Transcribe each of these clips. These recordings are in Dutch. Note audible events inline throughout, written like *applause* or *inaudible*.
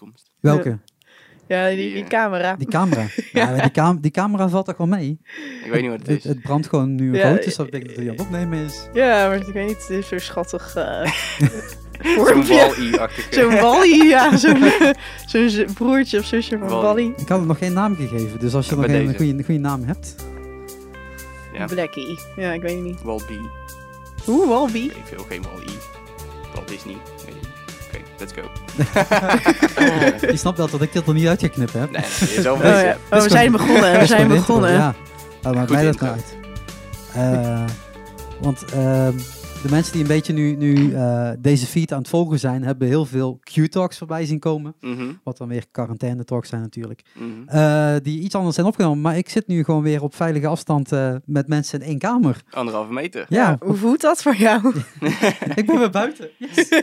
toekomst. Welke? Ja, die, die Die, camera. Die camera. ja, die, cam die camera valt toch wel mee? Ik weet niet wat het Het, is. het brandt gewoon nu Ja, rood, dus dat betekent dat hij aan het opnemen is. Ja, maar ik weet niet, het is zo schattig. eh *laughs* Zo'n wal-i-achtige. Zo'n Wally, *laughs* ja. Zo'n broertje of zusje van Wall-E. Wally. Ik had het nog geen naam gegeven, dus als je nog een goede, goede naam hebt. Ja. Blackie. Ja, ik weet het niet. Wal-B. Oeh, Walby. Ik veel geen Wal-i. Walt Disney. Weet Oké, let's go. *laughs* Je snapt wel dat ik dit er niet uit ga knippen heb. Nee, nee, je zal *laughs* Oh, ja. oh, we zijn begonnen. We zijn begonnen. Ja, oh, maakt Goed mij dat nou uit. Eh, want ehm, de mensen die een beetje nu, nu eh, deze feed aan het volgen zijn, hebben heel veel Q-talks voorbij zien komen. Mhm, Wat dan weer quarantaine talks zijn natuurlijk. mhm. Eh, die iets anders zijn opgenomen. Maar ik zit nu gewoon weer op veilige afstand eh, met mensen in één kamer. Anderhalve meter. Ja, Hoe voelt dat voor jou? *laughs* ik ben weer buiten. Yes. *laughs*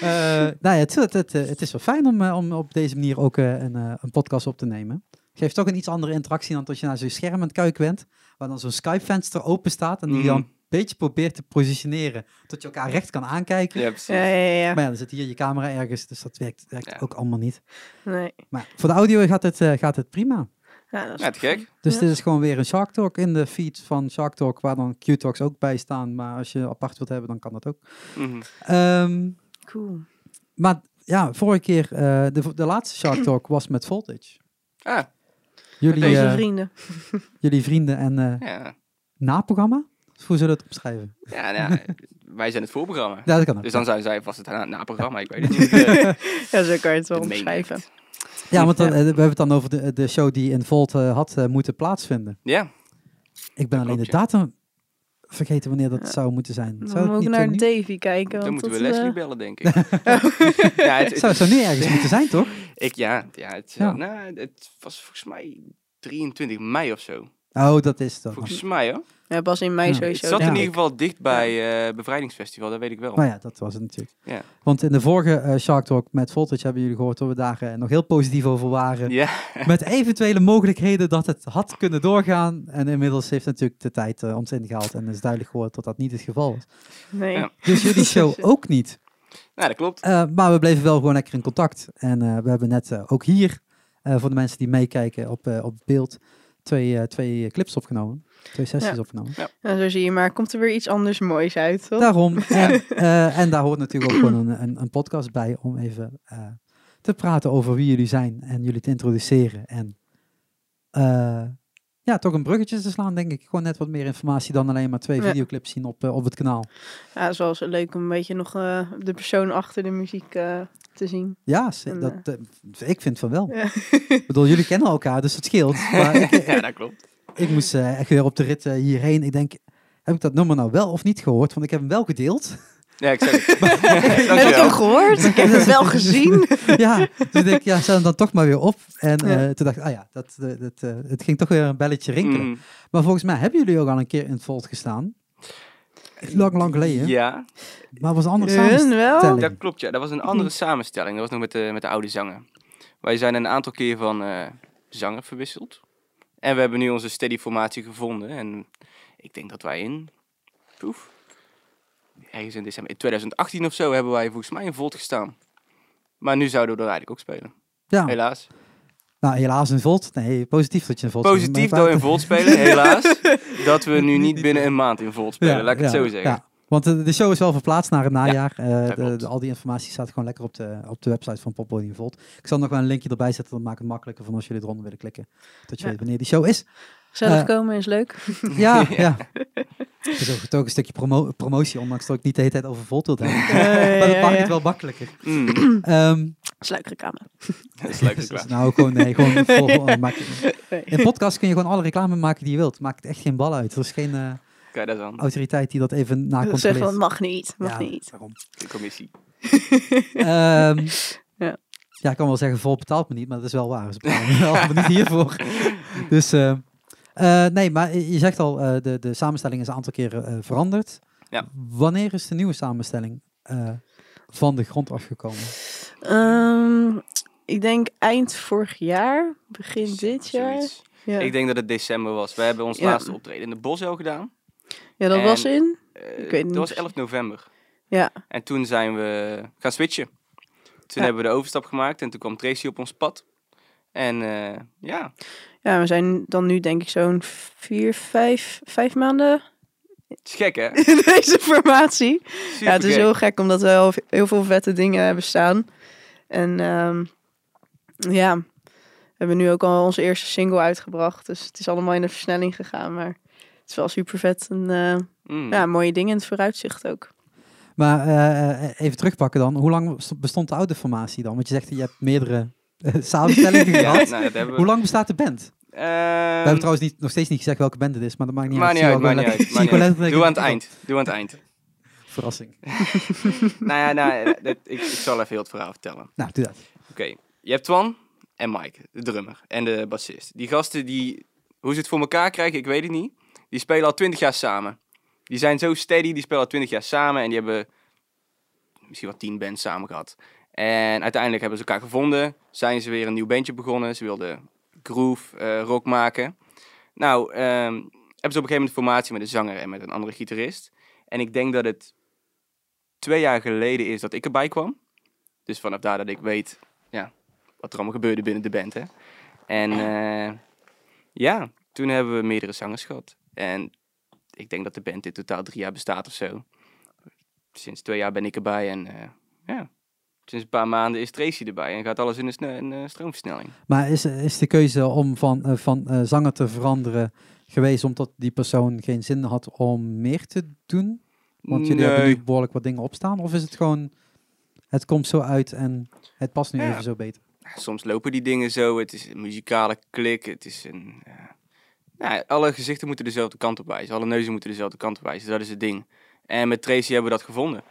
Eh, nou ja, het, het, het, het is wel fijn om, om op deze manier ook eh, een, eh, een podcast op te nemen. Geeft toch een iets andere interactie dan als je naar zo'n scherm aan het kijken bent. Waar dan zo'n Skype-venster open staat en die dan Mhm. een beetje probeert te positioneren. Tot je elkaar recht kan aankijken. Ja, precies. Ja, ja, ja. Maar ja, dan zit hier je camera ergens, dus dat werkt, werkt Ja. ook allemaal niet. Nee. Maar voor de audio gaat het, eh, gaat het prima. Ja, dat is Ja, gek. Dus Ja. dit is gewoon weer een Shark Talk in de feed van Shark Talk, waar dan Q-Talks ook bij staan. Maar als je apart wilt hebben, dan kan dat ook. Mhm. Ehm, cool. maar ja, vorige keer, eh, de, de laatste Shark Talk was met Voltage. Ah, Jullie, eh, vrienden. *laughs* jullie vrienden en eh ja. naprogramma? Hoe zullen we het omschrijven? Ja, nou ja, *laughs* wij zijn het voorprogramma. Ja, dat kan ook. Dus dan zijn zij vast het na- naprogramma, ik weet het *laughs* niet. Eh, Ja, zo kan je het wel omschrijven. ja, want dan, eh, we hebben het dan over de, de show die in Volt eh, had moeten plaatsvinden. Ja, Ik ben alleen de klopt, datum vergeten wanneer dat Ja. zou moeten zijn. Dan Zou het moeten we naar zo nu- Davy kijken. dan moeten we dat, Leslie eh, bellen, denk ik. *laughs* ja, het, het- Zou, zou nu ergens moeten zijn, toch? ik, ja, ja, het, Ja. Nou, het was volgens mij 23 mei of zo. Oh, dat is dat. Volgens mij hoor. Ja, pas in mei Ja. sowieso. Het zat in ieder geval dicht bij eh Bevrijdingsfestival, dat weet ik wel. Maar ja, dat was het natuurlijk. Ja. Want in de vorige eh, Shark Talk met Voltage hebben jullie gehoord dat we daar eh, nog heel positief over waren. Ja, *laughs* Met eventuele mogelijkheden dat het had kunnen doorgaan. En inmiddels heeft natuurlijk de tijd ons ingehaald en is duidelijk geworden dat dat niet het geval was. Nee. Ja. Dus jullie *laughs* show ook niet. nou, dat klopt. Eh, maar we bleven wel gewoon lekker in contact. En eh, we hebben net ook hier, eh, voor de mensen die meekijken op, eh, op beeld, twee, twee clips opgenomen. Twee sessies Ja. opgenomen. Ja, zo zie je maar. Komt er weer iets anders moois uit, toch? Daarom. *laughs* En, eh, en daar hoort natuurlijk ook gewoon een, een, een podcast bij om even eh, te praten over wie jullie zijn en jullie te introduceren. En eh, ja, toch een bruggetje te slaan, denk ik. Gewoon net wat meer informatie dan alleen maar twee Ja. videoclips zien op, op het kanaal. Ja, het is wel leuk om een beetje nog eh, de persoon achter de muziek eh, te zien. Ja, dat, ik vind van wel. Ja. Ik bedoel, jullie kennen elkaar, dus het scheelt. *laughs* Maar ik, ja, dat klopt. Ik moest eh, echt weer op de rit eh, hierheen. Ik denk, heb ik dat nummer nou wel of niet gehoord? Want ik heb hem wel gedeeld. Ja, ik zeg het. *laughs* *laughs* Heb ik hem gehoord? Ik heb het wel gezien. *laughs* ja, dus ik denk, ja, zet hem dan toch maar weer op. En eh, Ja. toen dacht ik, ah ja, dat, dat, het ging toch weer een belletje rinkelen. Mm, Maar volgens mij hebben jullie ook al een keer in het Volt gestaan. Lang, lang geleden. ja, Maar was een andere Hun wel? samenstelling. dat klopt. Ja. Dat was een andere samenstelling. Dat was nog met de, met de oude zanger. Wij zijn een aantal keer van eh, zanger verwisseld. En we hebben nu onze steady formatie gevonden. En ik denk dat wij in... Poef. Ergens in december... In 2018 of zo hebben wij volgens mij in Volt gestaan. Maar nu zouden we er eigenlijk ook spelen. Ja, Helaas. nou helaas in Volt. Nee, positief dat je in Volt Positief dat we in Volt spelen, helaas. *laughs* Dat we nu niet binnen een maand in Volt spelen, laat ik het zo zeggen. Ja. Want de, de show is wel verplaatst naar het najaar. Eh, de- al die informatie staat gewoon lekker op de, op de website van Poppodium Volt. Ik zal nog wel een linkje erbij zetten, dan maakt het makkelijker van als jullie eronder willen klikken. Dat je Ja. weet wanneer die show is. Zelf Eh, komen is leuk. *laughs* *laughs* Ja, ja. Het is ook, ook een stukje promo- promotie, ondanks dat ik niet de hele tijd over Volt wil hebben. *laughs* maar dat ja, maakt ja. het wel makkelijker. Mm, Ehm, Sluikreclame. dat dus- nou, gewoon, nee, gewoon vol, maak je- Nee. In podcast kun je gewoon alle reclame maken die je wilt. Maakt echt geen bal uit. Er is geen Kijk, dat is dan. autoriteit die dat even Dat zeggen van mag niet, mag Ja, niet. daarom. De commissie. *laughs* Ehm, Ja. ja, ik kan wel zeggen, vol betaalt me niet, maar dat is wel waar. Ze betalen me wel, maar niet *laughs* hiervoor. Dus, eh, eh, nee, maar je zegt al, eh, de, de samenstelling is een aantal keren eh, veranderd. Ja. Wanneer is de nieuwe samenstelling eh, van de grond afgekomen? Ehm, ik denk eind vorig jaar, begin dit jaar. Ja, Ik denk dat het december was. We hebben ons Ja. laatste optreden in de Bosuil gedaan. Ja dat en- was in. Eh, Ik weet dat niet was precies. 11 november. Ja, En toen zijn we gaan switchen. Toen hebben we de overstap gemaakt en toen kwam Tracy op ons pad. En eh, ja, Ja, we zijn dan nu denk ik zo'n vier, vijf, vijf maanden het is gek hè? *laughs* in deze formatie. Ja, het is heel gek omdat we al heel veel vette dingen hebben staan. En ehm, ja, we hebben nu ook al onze eerste single uitgebracht. Dus het is allemaal in de versnelling gegaan. Maar is wel super vet. En eh, Mm. ja, mooie dingen in het vooruitzicht ook. Maar eh, even terugpakken dan. Hoe lang best- bestond de oude formatie dan? Want je zegt, je hebt meerdere eh, *laughs* samenstellingen Ja, gehad. nou, dat hebben we. Hoe lang bestaat de band? We Ehm, hebben trouwens niet, nog steeds niet gezegd welke band het is, maar dat maakt niet uit. niet uit, wel niet uit. uit. Doe aan het eind. Doe aan het eind. *laughs* Verrassing. *laughs* nou ja, nou, dat, ik, ik zal even heel het verhaal vertellen. Nou, doe dat. Oké, je hebt Twan en Mike, de drummer en de bassist. Die gasten, die, hoe ze het voor elkaar krijgen, ik weet het niet. Die spelen al twintig jaar samen. Die zijn zo steady, die spelen al twintig jaar samen. En die hebben misschien wel tien bands samen gehad. En uiteindelijk hebben ze elkaar gevonden. Zijn ze weer een nieuw bandje begonnen. Ze wilden groove, eh, rock maken. Nou, ehm, hebben ze op een gegeven moment formatie met een zanger en met een andere gitarist. En ik denk dat het twee jaar geleden is dat ik erbij kwam. Dus vanaf daar dat ik weet ja, wat er allemaal gebeurde binnen de band. Hè. En eh, ja, toen hebben we meerdere zangers gehad. En ik denk dat de band in totaal drie jaar bestaat of zo. Sinds twee jaar ben ik erbij en eh, ja, sinds een paar maanden is Tracy erbij. En gaat alles in een, eh, stroomversnelling. Maar is, is de keuze om van, eh, van zanger te veranderen geweest omdat die persoon geen zin had om meer te doen? Want jullie hebben Nee. nu behoorlijk wat dingen opstaan. Of is het gewoon, het komt zo uit en het past nu Ja. even zo beter? soms lopen die dingen zo. Het is een muzikale klik. Het is een. Nou, alle gezichten moeten dezelfde kant op wijzen. Alle neuzen moeten dezelfde kant op wijzen. Dat is het ding. En met Tracy hebben we dat gevonden.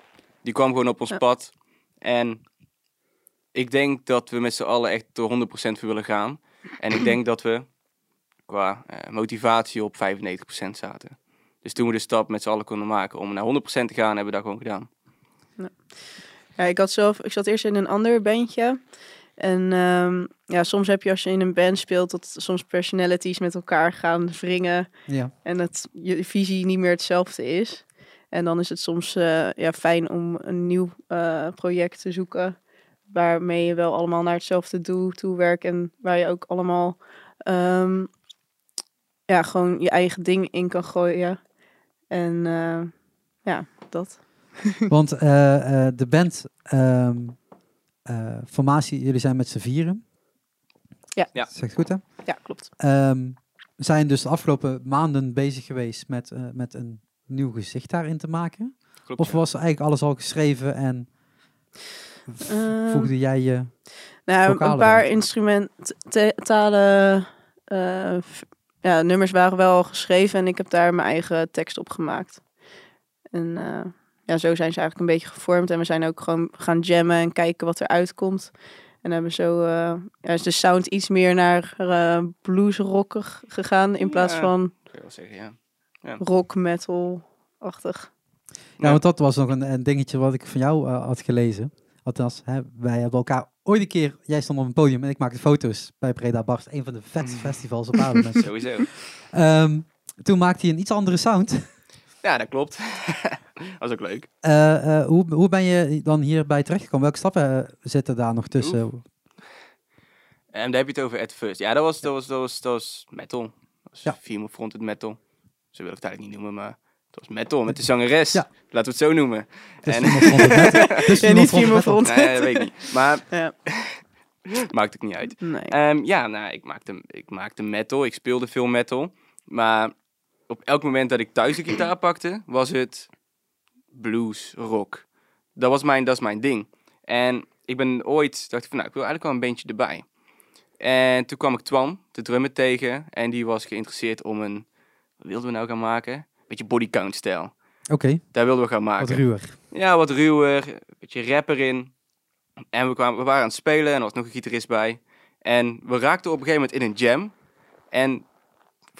Die kwam gewoon op ons Ja. pad. En ik denk dat we met z'n allen echt er 100% voor willen gaan. En ik denk dat we qua eh, motivatie op 95% zaten. Dus toen we de stap met z'n allen konden maken om naar 100% te gaan, hebben we dat gewoon gedaan. Ja, ik had zelf, ik zat eerst in een ander bandje. En ehm, ja, soms heb je als je in een band speelt, dat soms personalities met elkaar gaan wringen. Ja. En dat je visie niet meer hetzelfde is. En dan is het soms eh, ja, fijn om een nieuw eh, project te zoeken. Waarmee je wel allemaal naar hetzelfde doel toe werkt. En waar je ook allemaal ehm, ja, gewoon je eigen ding in kan gooien. En eh, ja, dat. *laughs* Want de band, ehm, eh, formatie, jullie zijn met z'n vieren. Ja. Ja. Zegt goed hè? Ja, klopt. Ehm, we zijn dus de afgelopen maanden bezig geweest met, eh, met een nieuw gezicht daarin te maken. Klopt. Of was eigenlijk alles al geschreven en Ehm, voegde jij je... Nou, een paar instrumentale eh, v- ja, nummers waren wel al geschreven en ik heb daar mijn eigen tekst op gemaakt. En eh, ja, zo zijn ze eigenlijk een beetje gevormd. En we zijn ook gewoon gaan jammen en kijken wat er uitkomt. En hebben zo eh, ja, is de sound iets meer naar eh bluesrockig gegaan in plaats Ja. van zeggen, ja. rock metal-achtig. Ja, want dat was nog een, een dingetje wat ik van jou eh, had gelezen. Althans, hè, wij hebben elkaar ooit een keer... Jij stond op een podium en ik maakte foto's bij Breda Barst. Een van de vetste Mm. festivals op aarde. *laughs* Sowieso. Ehm, toen maakte hij een iets andere sound. Ja, dat klopt. *laughs* dat is ook leuk. Eh, eh, hoe, hoe ben je dan hierbij terechtgekomen? Welke stappen eh, zitten daar nog tussen? En daar heb je het over at first. Ja, dat was, dat was, dat was, dat was metal. Dat was Ja. female fronted metal. Zo wil ik het eigenlijk niet noemen, maar het was metal met de zangeres. Ja. Laten we het zo noemen. Het En-. *laughs* Het is Ja, niet female fronted. Nee, dat weet ik niet. Maar *laughs* Ja. maakt ook niet uit. Nee. Ehm, ja, nou, ik maakte, ik maakte metal. Ik speelde veel metal. Maar op elk moment dat ik thuis de gitaar *clears throat* pakte, was het blues, rock. Dat, was mijn, dat is mijn ding. En ik ben ooit, dacht ik van, nou, ik wil eigenlijk wel een bandje erbij. En toen kwam ik Twan, de drummer, tegen. En die was geïnteresseerd om een, wat wilden we nou gaan maken? Beetje bodycount stijl. Oké, Daar wilden we gaan wat maken. ruwer. Ja, wat ruwer, een beetje rapper in. En we, kwamen, we waren aan het spelen en er was nog een gitarist bij. En we raakten op een gegeven moment in een jam. En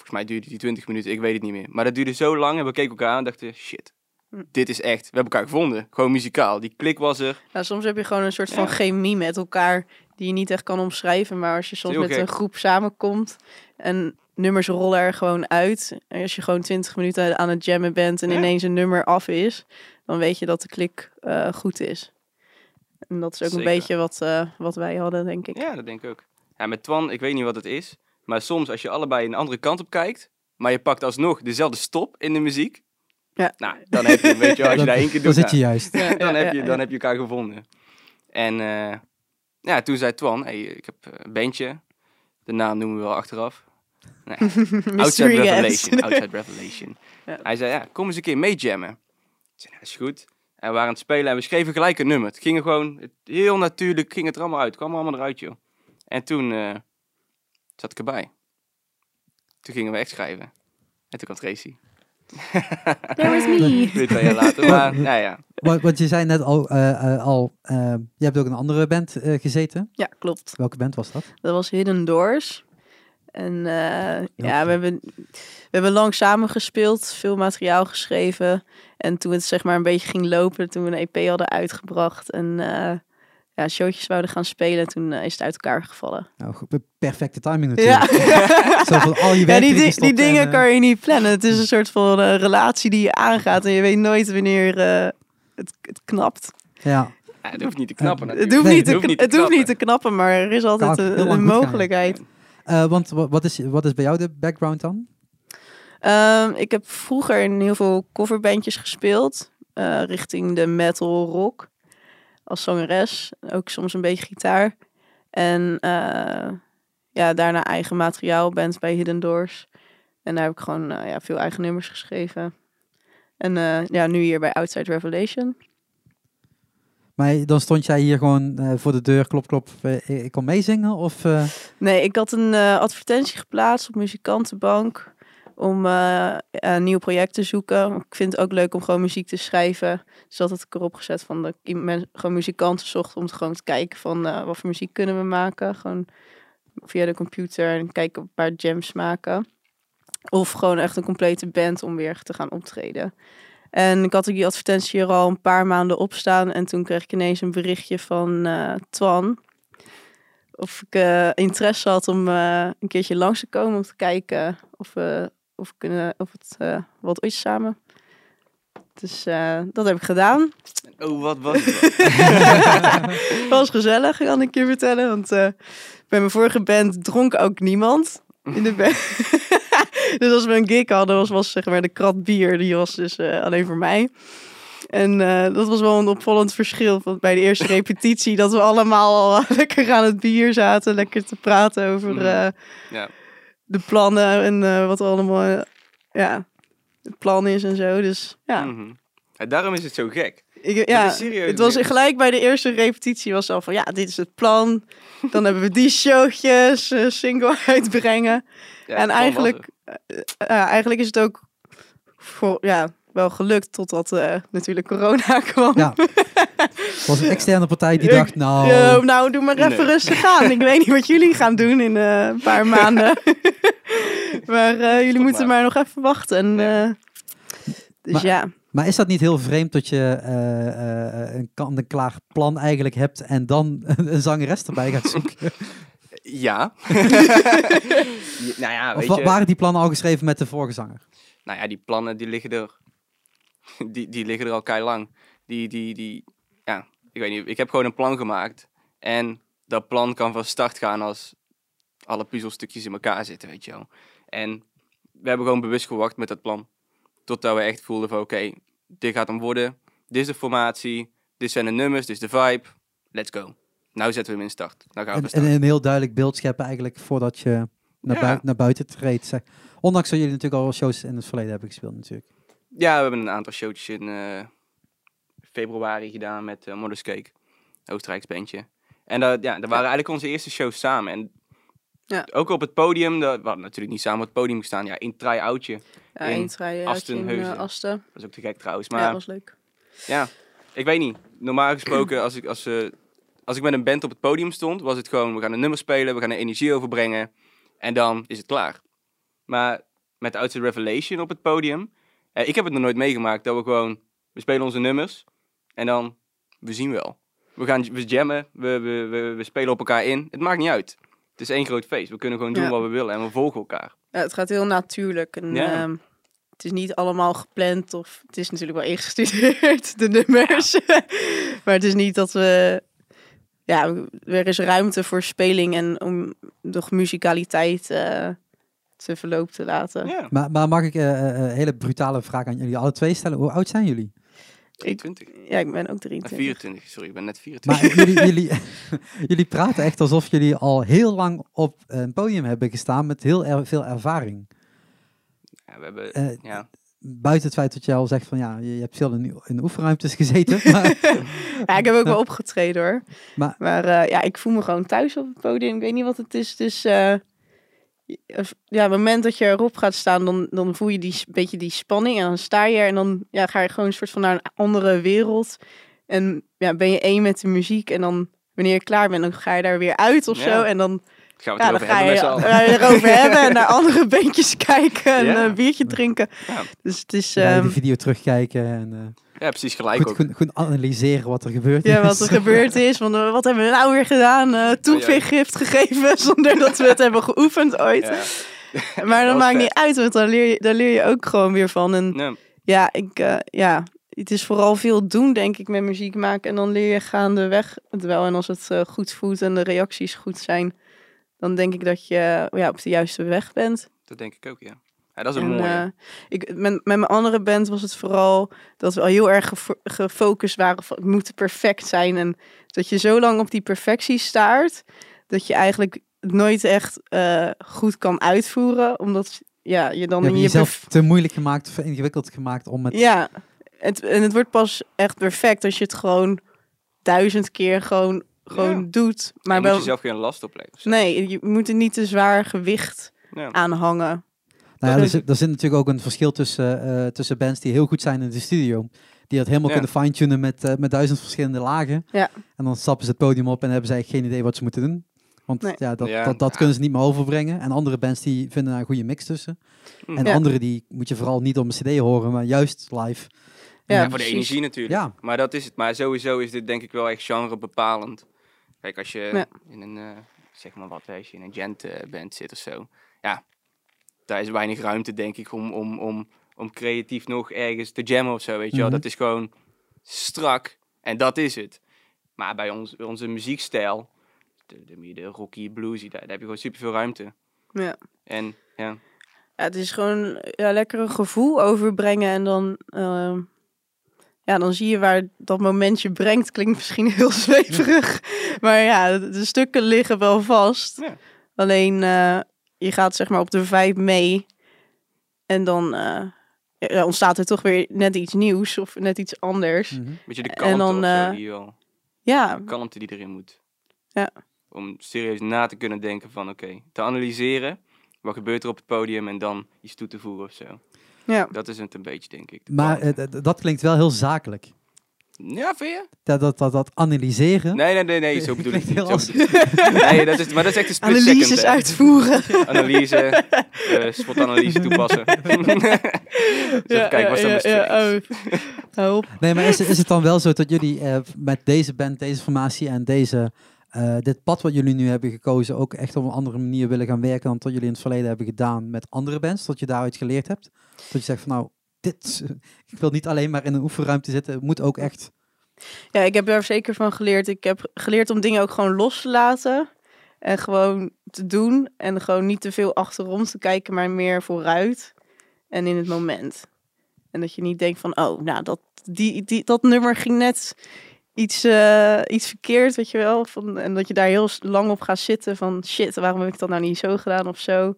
volgens mij duurde die 20 minuten, ik weet het niet meer. Maar dat duurde zo lang en we keken elkaar aan en dachten, shit, Hm. dit is echt. We hebben elkaar gevonden, gewoon muzikaal. Die klik was er. Soms heb je gewoon een soort van chemie met elkaar die je niet echt kan omschrijven. Maar als je soms met gek. een groep samenkomt en nummers rollen er gewoon uit. En als je gewoon 20 minuten aan het jammen bent en Ja. ineens een nummer af is, dan weet je dat de klik eh, goed is. En dat is ook Zeker. een beetje wat, eh, wat wij hadden, denk ik. Ja, dat denk ik ook. Ja, met Twan, ik weet niet wat het is. Maar soms als je allebei een andere kant op kijkt, maar je pakt alsnog dezelfde stop in de muziek. Ja. Nou, dan heb je, weet je, als je *laughs* daar één keer Dan doet, zit je juist. Ja, *laughs* dan, ja, heb je, dan ja. heb je elkaar gevonden. En eh, ja, toen zei Twan, hey, ik heb eh, een bandje. De naam noemen we wel achteraf. Nou, *laughs* Outside. Revelation. Outside Revelation. Ja. Hij zei, ja, kom eens een keer mee jammen. Ik zei, nou, dat is goed. En we waren aan het spelen en we schreven gelijk een nummer. Het ging er gewoon, het- heel natuurlijk ging het er allemaal uit. Het kwam er allemaal eruit, joh. En toen eh, zat ik erbij. Toen gingen we echt schrijven. En toen kwam Tracy. *laughs* That was me. *laughs* Weer twee jaar later. Maar, *laughs* nou ja. Want, want je zei net al, eh, eh, al eh, je hebt ook in een andere band eh, gezeten. Ja, klopt. Welke band was dat? Dat was Hidden Doors. En eh, ja, we hebben, we hebben lang samen gespeeld, veel materiaal geschreven. En toen het zeg maar een beetje ging lopen, toen we een EP hadden uitgebracht en eh, ja, showtjes wouden gaan spelen, toen eh, is het uit elkaar gevallen. Nou, perfecte timing Ja, natuurlijk. *laughs* Zo van al je ja werk die, dingen en, eh, kan je niet plannen. Het is een soort van eh, relatie die je aangaat en je weet nooit wanneer eh, het, het knapt. Ja, ja, het hoeft niet te knappen Het natuurlijk. hoeft, Nee, niet, te, het hoeft niet te knappen, maar er is altijd Kan een, ja. mogelijkheid. Eh, want wa- wat is, wat is bij jou de background dan? Ehm, ik heb vroeger in heel veel coverbandjes gespeeld. eh, richting de metal rock. Als zangeres. Ook soms een beetje gitaar. En eh, ja, daarna eigen materiaal band bij Hidden Doors. En daar heb ik gewoon eh, ja, veel eigen nummers geschreven. En eh, ja, nu hier bij Outside Revelation. Maar dan stond jij hier gewoon voor de deur, klop, klop, ik kan meezingen? Of, Nee, ik had een advertentie geplaatst op Muzikantenbank om eh, een nieuw project te zoeken. Ik vind het ook leuk om gewoon muziek te schrijven. Dus dat had ik erop gezet van dat ik gewoon muzikanten zocht om te gewoon te kijken van eh, wat voor muziek kunnen we maken. Gewoon via de computer en kijken een paar jams maken. Of gewoon echt een complete band om weer te gaan optreden. En ik had die advertentie er al een paar maanden op staan. En toen kreeg ik ineens een berichtje van eh, Twan of ik interesse had om een keertje langs te komen om te kijken of we of kunnen of het eh, wat ooit samen. Dus eh, dat heb ik gedaan. Oh, wat was het? *laughs* Was gezellig, kan ik je vertellen. Want eh, bij mijn vorige band dronk ook niemand in de band. *laughs* dus als we een gig hadden, was, was zeg maar de krat bier. Die was dus alleen voor mij. En dat was wel een opvallend verschil. Want bij de eerste *laughs* repetitie dat we allemaal al lekker aan het bier zaten. Lekker te praten over Mm. Ja. De plannen en eh, wat er allemaal eh, ja, het plan is en zo. Dus ja, Mhm. Ja, daarom is het zo gek. ik, ja het was gelijk bij de eerste repetitie was al van ja, dit is het plan. Dan hebben we die showtjes, eh, single *laughs* uitbrengen. Ja, en eigenlijk, eigenlijk is het ook voor, ja, wel gelukt totdat eh, natuurlijk corona *laughs* kwam. ja. Het was een externe partij die dacht, nou, nou, doe maar even Nee. rustig aan. Ik weet niet wat jullie gaan doen in eh, een paar *laughs* maanden. maar eh, jullie Stop moeten maar. maar nog even wachten. En, eh, dus Maar- ja. Maar is dat niet heel vreemd dat je eh, eh, een kant-en-klaar plan eigenlijk hebt en dan een zangeres erbij gaat zoeken? *laughs* Ja. Nou ja, of weet je. waren die plannen al geschreven met de vorige zanger? Nou ja, die plannen die liggen er. *laughs* Die, die liggen er al kei lang. Die, die, die, ja, ik weet niet. Ik heb gewoon een plan gemaakt. En dat plan kan van start gaan als alle puzzelstukjes in elkaar zitten, weet je wel. En we hebben gewoon bewust gewacht met dat plan. Totdat we echt voelden van oké, dit gaat hem worden. Dit is de formatie. Dit zijn de nummers. Dit is de vibe. Let's go. Nou zetten we hem in start. Nou gaan we En, en een heel duidelijk beeld scheppen eigenlijk voordat je naar, Ja. naar buiten treedt. Ondanks dat jullie natuurlijk al shows in het verleden hebben gespeeld natuurlijk. Ja, we hebben een aantal showtjes in eh, februari gedaan met uh, Cake, Oostenrijks bandje. En dat, ja, dat waren eigenlijk onze eerste shows samen. En Ja. ook op het podium, dat, we hadden natuurlijk niet samen op het podium gestaan. Ja, in try-outje. Ja, in try in uh, Asten. Dat is ook te gek trouwens. ja, Maar dat was leuk. ja, ik weet niet. Normaal gesproken, als ik, als, eh, als ik met een band op het podium stond, was het gewoon, we gaan een nummer spelen, we gaan er energie overbrengen. En dan is het klaar. Maar met Outside Revelation op het podium, eh, ik heb het nog nooit meegemaakt dat we gewoon, we spelen onze nummers en dan, we zien wel. We gaan we jammen, we, we, we, we spelen op elkaar in. Het maakt niet uit. Het is één groot feest. We kunnen gewoon doen Ja. wat we willen en we volgen elkaar. Ja, het gaat heel natuurlijk. En, Ja. ehm, het is niet allemaal gepland of het is natuurlijk wel ingestudeerd, *laughs* de nummers. *laughs* maar het is niet dat we ja, er is ruimte voor speling en om nog muzikaliteit eh, te verloop te laten. Ja, Maar, maar mag ik eh, eh, een hele brutale vraag aan jullie alle twee stellen? Hoe oud zijn jullie? 23. Ja, ik ben ook Ah, 23. 24, sorry, ik ben net 24. Maar jullie, jullie, *laughs* jullie praten echt alsof jullie al heel lang op een podium hebben gestaan met heel er- veel ervaring. Ja, we hebben, Eh, ja. Buiten het feit dat je al zegt van ja, je, je hebt veel in, in oefenruimtes gezeten. *laughs* Maar, Ja, ik heb ook wel opgetreden hoor. Maar- Maar, eh, ja, ik voel me gewoon thuis op het podium. Ik weet niet wat het is. Dus eh, ja, op het moment dat je erop gaat staan, dan, dan voel je die beetje die spanning. En dan sta je er en dan ja, ga je gewoon een soort van naar een andere wereld. En ja, ben je één met de muziek. En dan wanneer je klaar bent, dan ga je daar weer uit of Ja. zo. En dan, Gaan we het ja, dan erover ga hebben je, ga erover *laughs* hebben en naar andere bandjes kijken en Ja. een biertje drinken. Ja. Dus het is... ja, ehm, de video terugkijken en eh, Ja, precies gelijk goed, ook. goed, goed analyseren wat er gebeurt. Ja, wat er gebeurd is. Van, eh, wat hebben we nou weer gedaan? Eh toeveergift gegeven *laughs* zonder dat we het hebben geoefend ooit. Ja. maar dat dat is maakt vet. niet uit, want daar leer, je, daar leer je ook gewoon weer van. En Ja. ja, ik, eh, ja, het is vooral veel doen, denk ik, met muziek maken. En dan leer je gaandeweg het wel. En als het goed voelt en de reacties goed zijn, dan denk ik dat je ja, op de juiste weg bent. Dat denk ik ook, ja. Ja dat is een En, mooie. eh, ik, met, met mijn andere band was het vooral dat we al heel erg gefo- gefocust waren van het moet perfect zijn. En dat je zo lang op die perfectie staart, dat je eigenlijk het nooit echt eh, goed kan uitvoeren. Omdat ja, je dan Je in je jezelf te moeilijk gemaakt, te ingewikkeld gemaakt om het... Ja, het, en het wordt pas echt perfect als je het gewoon duizend keer gewoon, gewoon Ja. doet. Maar je moet wel, jezelf geen last opleggen. of nee, je moet er niet te zwaar gewicht Ja. aan hangen. Nou ja, Dat er, zit, er zit natuurlijk ook een verschil tussen, eh, tussen bands die heel goed zijn in de studio. Die dat helemaal Ja. kunnen fine-tunen met, eh, met duizend verschillende lagen. Ja. En dan stappen ze het podium op en hebben ze eigenlijk geen idee wat ze moeten doen. Want Nee. ja, dat, Ja, dat, dat ja. kunnen ze niet meer overbrengen. En andere bands die vinden daar een goede mix tussen. Hm. En Ja. andere die moet je vooral niet op een cd horen, maar juist live. Ja, Ja, voor de energie natuurlijk. Ja. Maar dat is het. Maar sowieso is dit denk ik wel echt genre bepalend. Kijk, als je Ja. in een, eh, zeg maar wat, als je in een gent eh, band zit of zo. Ja, daar is weinig ruimte denk ik om, om, om, om creatief nog ergens te jammen of zo, weet je wel. Mhm. Dat is gewoon strak en dat is het. Maar bij ons, onze muziekstijl, de, de, de rocky, bluesy, daar, daar heb je gewoon superveel ruimte. Ja. En ja, Ja, het is gewoon ja, lekker een gevoel overbrengen en dan, ehm, ja, dan zie je waar dat moment je brengt. Klinkt misschien *laughs* heel zweverig, maar ja, de, de stukken liggen wel vast. Ja. Alleen eh, je gaat zeg maar op de vibe mee en dan eh, ja, ontstaat er toch weer net iets nieuws of net iets anders. Weet je de En kalmte dan, of zo eh, die wel... Ja, de kalmte die erin moet. Ja. Om serieus na te kunnen denken van oké, te analyseren. Wat gebeurt er op het podium en dan iets toe te voegen of zo. ja. Dat is het een beetje, denk ik. de Maar eh, dat klinkt wel heel zakelijk. Ja, vind je? Dat, dat, dat, dat analyseren. Nee, nee, nee, nee, zo bedoel ik niet. nee, dat is, maar dat is echt een split Analyses second, uitvoeren. Analyse, eh spotanalyse toepassen. *laughs* even kijken, wat is dan ja, ja, oh. Nee, maar is, is het dan wel zo dat jullie eh, met deze band, deze formatie en deze, eh, dit pad wat jullie nu hebben gekozen ook echt op een andere manier willen gaan werken dan dat jullie in het verleden hebben gedaan met andere bands? Dat je daaruit geleerd hebt? Dat je zegt van nou, dit, *laughs* ik wil niet alleen maar in een oefenruimte zitten, het moet ook echt... Ja, ik heb daar zeker van geleerd. Ik heb geleerd om dingen ook gewoon los te laten. En gewoon te doen. En gewoon niet te veel achterom te kijken, maar meer vooruit. En in het moment. En dat je niet denkt van, oh, nou, dat, die, die, dat nummer ging net iets, eh, iets verkeerd, weet je wel. Van, en dat je daar heel lang op gaat zitten van, shit, waarom heb ik dat nou niet zo gedaan of zo.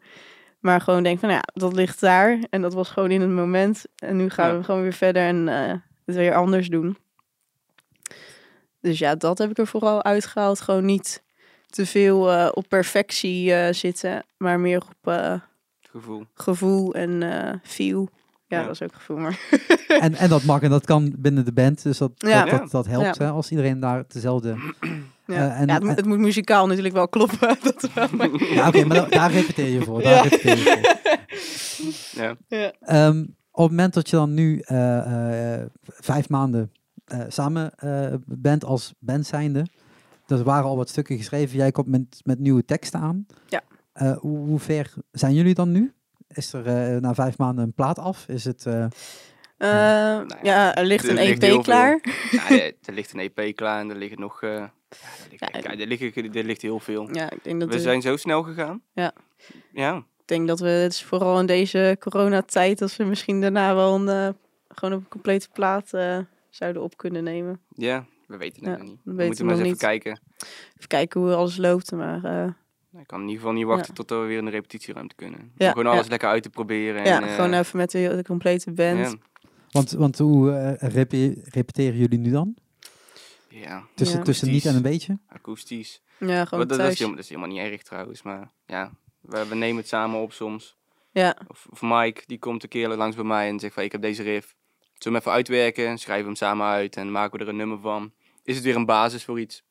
Maar gewoon denk van, ja, dat ligt daar. En dat was gewoon in het moment. En nu gaan Ja. we gewoon weer verder en eh, het weer anders doen. Dus ja, dat heb ik er vooral uitgehaald. Gewoon niet te veel eh, op perfectie eh, zitten, maar meer op eh, gevoel. gevoel en eh feel. Ja, Ja. dat is ook gevoel, maar... *laughs* En, en dat mag en dat kan binnen de band, dus dat, Ja. dat, dat, dat helpt Ja. hè, als iedereen daar dezelfde... Ja, Eh, en- ja het, moet- het moet muzikaal natuurlijk wel kloppen. *laughs* dat wel, maar- Ja, oké, maar da- daar repeteer je voor. Daar Ja. repeteer je voor. *laughs* Ja. ja. Ehm, op het moment dat je dan nu eh, eh, vijf maanden eh, samen eh, bent als band zijnde, er waren al wat stukken geschreven, jij komt met, met nieuwe teksten aan. Ja. Eh, hoe, hoe ver zijn jullie dan nu? Is er eh, na vijf maanden een plaat af? Is het... eh, Eh, ja, er ligt er een ligt EP klaar. Ja, ja, er ligt een EP klaar en er liggen nog, eh, Ja, er ligt, Ja, er, ligt, er ligt heel veel. Ja, ik denk dat We de- zijn zo snel gegaan. Ja. Ja, ik denk dat we het is vooral in deze coronatijd dat we misschien daarna wel een eh, gewoon een complete plaat eh, zouden op kunnen nemen. ja we weten het Ja, nog niet. we moeten maar eens even niet. kijken. Even kijken hoe alles loopt, maar eh, Ik kan in ieder geval niet wachten tot we weer in de repetitieruimte kunnen. Om gewoon alles ja. lekker uit te proberen. ja, en, eh, gewoon even met de, de complete band. ja, Want, want hoe repe- repeteren jullie nu dan? Ja, Tussen, Ja. tussen niet en een beetje? akoestisch. Ja, gewoon dat, dat, is helemaal, dat is helemaal niet erg trouwens. Maar ja, we, we nemen het samen op soms. Ja, Of, of Mike, die komt een keer langs bij mij en zegt van ik heb deze riff. Zullen we hem even uitwerken? Schrijven we hem samen uit en maken we er een nummer van. Is het weer een basis voor iets?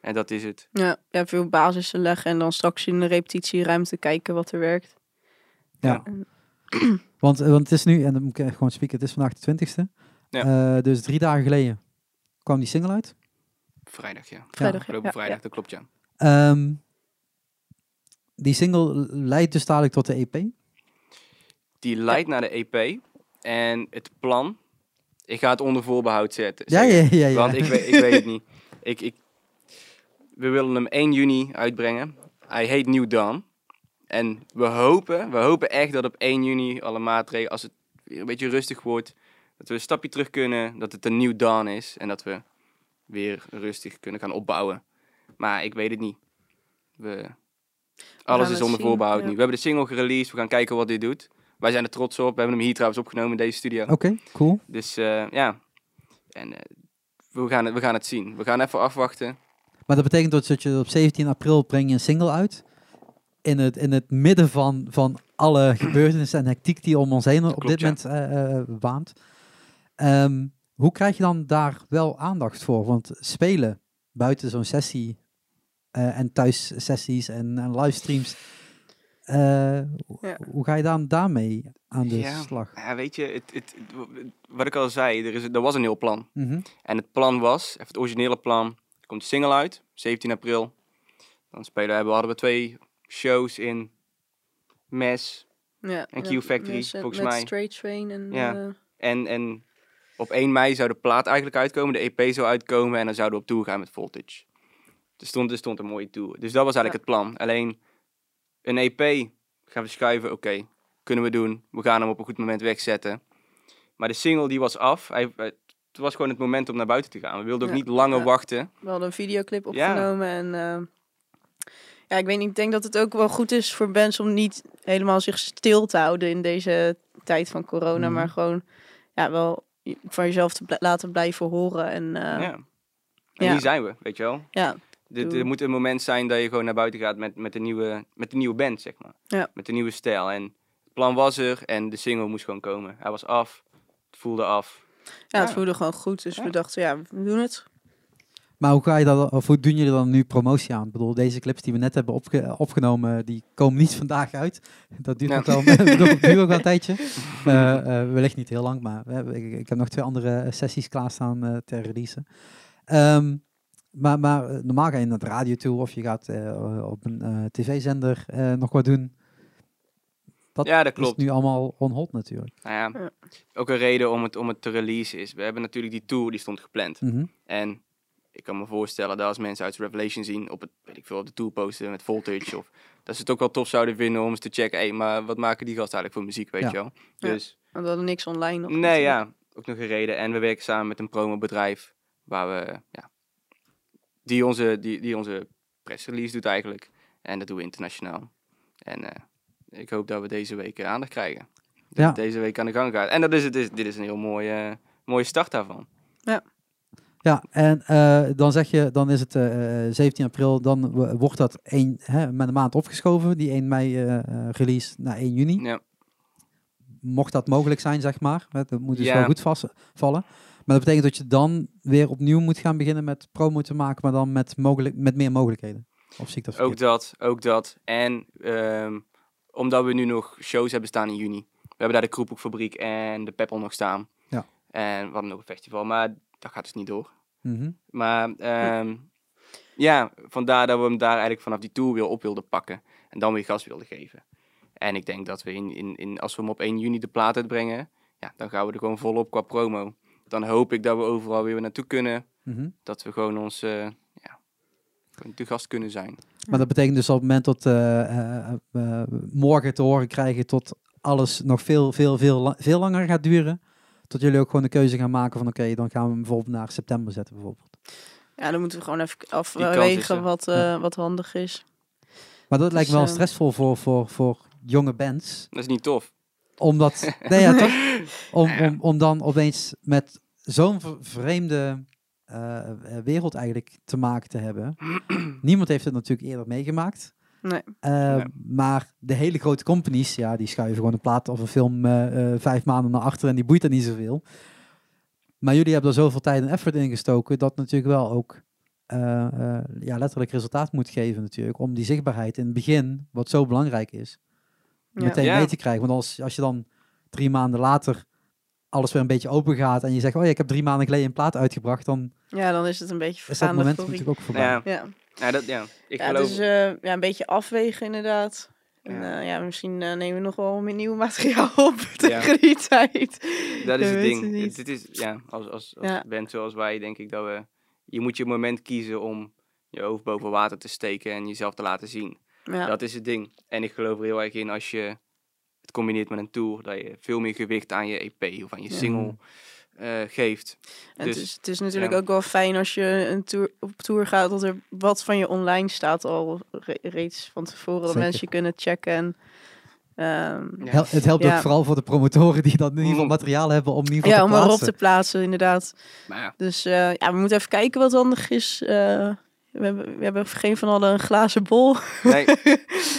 En dat is het. ja, ja, veel basissen leggen en dan straks in de repetitieruimte kijken wat er werkt. Ja. *clears throat* Want, eh, want het is nu, en dan moet ik echt gewoon spieken, het is vandaag de 20ste. Ja. Eh, dus drie dagen geleden kwam die single uit. Vrijdag, ja. Vrijdag, ja. Vrijdag, dat klopt ja. Ehm, die single leidt dus dadelijk tot de EP. Die leidt naar de EP. En het plan, ik ga het onder voorbehoud zetten. Ja, ja. ja. Want ik weet, ik weet het niet. *laughs* Ik, ik, we willen hem 1 juni uitbrengen. Hij heet New Dawn. En we hopen, we hopen echt dat op 1 juni alle maatregelen, als het weer een beetje rustig wordt, dat we een stapje terug kunnen, dat het een New Dawn is en dat we weer rustig kunnen gaan opbouwen. Maar ik weet het niet. We, alles is onder voorbehoud ja. nu. We hebben de single gereleased, we gaan kijken wat dit doet. Wij zijn er trots op. We hebben hem hier trouwens opgenomen in deze studio. Oké, cool. Dus eh, ja, en eh, we, gaan het, we gaan het zien. We gaan even afwachten. Maar dat betekent dus dat je op 17 april breng je een single uit. In het, in het midden van, van alle gebeurtenissen en hectiek die om ons heen op klopt, dit ja. moment eh, eh, waant. Ehm, hoe krijg je dan daar wel aandacht voor? Want spelen buiten zo'n sessie eh, en thuis sessies en, en livestreams. eh, Ja. Hoe ga je dan daarmee aan de Ja. slag? Ja, weet je, het, het, het- wat ik al zei, er, is, er was een heel plan. Mhm. En het plan was, even het originele plan, er komt de single uit, 17 april. Dan spelen we, hadden we twee shows in Mes. Ja, En ja, Q-Factory, met- volgens met mij. Straight Train en... Ja. eh, En, en op 1 mei zou de plaat eigenlijk uitkomen, de EP zou uitkomen en dan zouden we op tour gaan met Voltage. Er stond, er stond een mooie tour. Dus dat was eigenlijk het plan. Alleen een EP gaan we schuiven, oké, kunnen we doen. We gaan hem op een goed moment wegzetten. Maar de single die was af. Hij, het was gewoon het moment om naar buiten te gaan. We wilden ook Ja, niet langer ja. wachten. We hadden een videoclip opgenomen en eh, ja, ik weet niet, ik denk dat het ook wel goed is voor bands om niet helemaal zich stil te houden in deze tijd van corona, Mhm. maar gewoon ja, wel van jezelf te bl- laten blijven horen en eh, ja. ja. En ja. hier zijn we, weet je wel. Dit, Doe. er moet een moment zijn dat je gewoon naar buiten gaat met, met, de, nieuwe, met de nieuwe band, zeg maar. Ja. Met de nieuwe stijl. En het plan was er en de single moest gewoon komen. Hij was af, het voelde af. ja, het Ja. voelde gewoon goed, dus Ja. we dachten ja, we doen het. Maar hoe ga je dat, of hoe doen jullie dan nu promotie aan? Ik bedoel, deze clips die we net hebben opge- opgenomen, die komen niet vandaag uit. Dat duurt Ja. nog *laughs* wel, een *laughs* tijdje. Eh, eh, wellicht niet heel lang, maar we hebben- ik, ik heb nog twee andere sessies klaarstaan eh ter release. Ehm, maar, maar eh, normaal ga je naar de radio toe of je gaat eh, op een eh, tv-zender eh, nog wat doen. Dat ja, dat is klopt. nu allemaal on hold natuurlijk. Nou ja, Ja. ook een reden om het, om het te releasen is. We hebben natuurlijk die tour, die stond gepland. Mhm. En ik kan me voorstellen dat als mensen uit Revelation zien op het, weet ik veel, op de tour posten met Voltage of dat ze het ook wel tof zouden vinden om eens te checken, hé, maar wat maken die gasten eigenlijk voor muziek, weet Ja. je wel? Ja. Dus Want we hadden niks online nog. nee, natuurlijk. ja, ook nog een reden. En we werken samen met een promobedrijf waar we, ja, die onze, die, die onze pressrelease doet eigenlijk. En dat doen we internationaal. En eh, ik hoop dat we deze week eh, aandacht krijgen. Dat Ja. deze week aan de gang gaat. En dat is het, is, dit is een heel mooie, mooie start daarvan. Ja, en eh, dan zeg je, dan is het eh, eh, 17 april, dan wordt dat één, hè, met een maand opgeschoven, die 1 mei eh, eh, release naar 1 juni. Ja. Mocht dat mogelijk zijn, zeg maar. hè, Dat moet dus Ja. wel goed vastvallen. Maar dat betekent dat je dan weer opnieuw moet gaan beginnen met promo te maken, maar dan met, mogelijk, met meer mogelijkheden. Of zie ik dat Ook dat, ook dat. En ehm, omdat we nu nog shows hebben staan in juni. We hebben daar de Kroephoekfabriek en de Peppel nog staan. Ja. En we hadden nog een festival, maar dat gaat dus niet door. Mhm. Maar ehm, ja, vandaar dat we hem daar eigenlijk vanaf die tour weer op wilden pakken. En dan weer gas wilden geven. En ik denk dat we in, in, in, als we hem op 1 juni de plaat uitbrengen, ja, dan gaan we er gewoon volop qua promo. Dan hoop ik dat we overal weer naartoe kunnen. Mhm. Dat we gewoon ons, eh, ja, te gast kunnen zijn. Maar dat betekent dus op het moment dat eh, eh, eh, morgen te horen krijgen tot alles nog veel, veel, veel, veel langer gaat duren. Tot jullie ook gewoon de keuze gaan maken van oké, dan gaan we hem bijvoorbeeld naar september zetten bijvoorbeeld. Ja, dan moeten we gewoon even afwegen wat, eh, Ja. wat handig is. Maar dat lijkt me wel Dus, eh, stressvol voor, voor, voor jonge bands. Dat is niet tof. Omdat, nee ja toch? *laughs* Om, Ja. om, om dan opeens met zo'n vreemde eh, wereld eigenlijk te maken te hebben. *clears throat* Niemand heeft het natuurlijk eerder meegemaakt. Nee. Eh, Nee. Maar de hele grote companies, ja, die schuiven gewoon een plaat of een film eh, eh, vijf maanden naar achter en die boeit er niet zoveel. Maar jullie hebben er zoveel tijd en effort in gestoken dat natuurlijk wel ook eh, eh, ja, letterlijk resultaat moet geven natuurlijk. Om die zichtbaarheid in het begin, wat zo belangrijk is, Ja. meteen Ja. mee te krijgen. Want als, als je dan drie maanden later alles weer een beetje open gaat en je zegt, oh ja, ik heb drie maanden geleden een plaat uitgebracht, dan Ja, dan is het een beetje is dat moment natuurlijk ook voorbij. Ja, Ja, ja, dat, ja. ik ja geloof... is eh, ja, een beetje afwegen inderdaad. En Ja. ja, ja misschien eh, nemen we nog wel meer nieuw materiaal *laughs* op Ja. tegen die tijd. Dat is het ding. het. Dit is, ja, als, als, als Ja. band zoals wij, denk ik dat we... Je moet je moment kiezen om je hoofd boven water te steken en jezelf te laten zien. Dat is het ding. En ik geloof er heel erg in als je het combineert met een tour, dat je veel meer gewicht aan je EP of aan je single eh, geeft. En Dus, het, is, het is natuurlijk ja. ook wel fijn als je een tour, op tour gaat, dat er wat van je online staat al re- reeds van tevoren. Dat mensen je kunnen checken. En, ehm. Hel- het helpt Ja. ook vooral voor de promotoren die dan in ieder geval Mm. materiaal hebben om in ieder geval ja, te om erop plaatsen. te plaatsen, inderdaad. Maar ja, Dus eh, ja, we moeten even kijken wat handig is. Eh, we, hebben, we hebben geen van allen een glazen bol. nee, *laughs* dat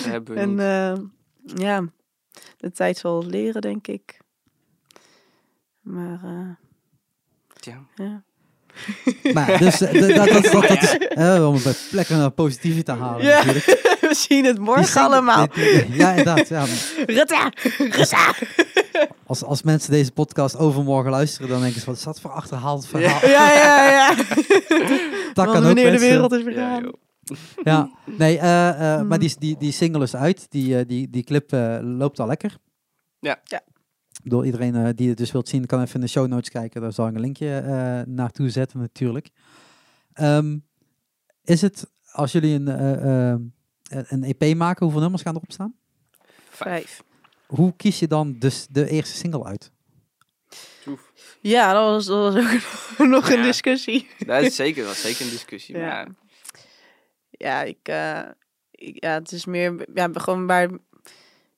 hebben we En niet. eh, ja, de tijd zal leren, denk ik. Maar eh, Tja. ja. Maar ja, dus eh, d- dat, dat, dat, dat is eh, om het lekker naar positieve te halen Ja, natuurlijk. *laughs* we zien het morgen single- allemaal. die- die- Ja, inderdaad. Ja. Rutta! Rutta! Als, als mensen deze podcast overmorgen luisteren, dan denken ze, wat is dat voor achterhaald verhaal? Ja, ja, ja. *laughs* Dat kan ook wanneer de mensen- wereld is Ja, vergaan. Ja, nee, eh, eh, Mm. maar die, die, die single is uit. Die, eh, die, die clip eh, loopt al lekker. Ja. Ja. Door iedereen eh, die het dus wilt zien, kan even in de show notes kijken. Daar zal ik een linkje eh, naartoe zetten natuurlijk. Ehm, is het, als jullie een, eh, een EP maken, hoeveel nummers gaan erop staan? Vijf. Hoe kies je dan dus de eerste single uit? Oef. Ja, dat was, dat was ook *laughs* nog een discussie. Dat is zeker, dat is zeker een discussie. *laughs* Ja. Maar Ja, ik, eh, ik, ja, het is meer ja, gewoon waar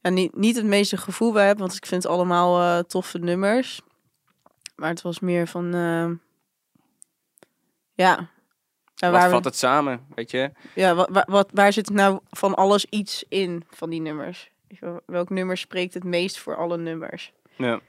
ja, niet, niet het meeste gevoel bij heb, want ik vind het allemaal eh, toffe nummers. Maar het was meer van, eh, ja. Ja, wat waar, vat we- het samen, weet je? ja wat, wat, wat, waar zit nou van alles iets in van die nummers? Welk nummer spreekt het meest voor alle nummers? Ja.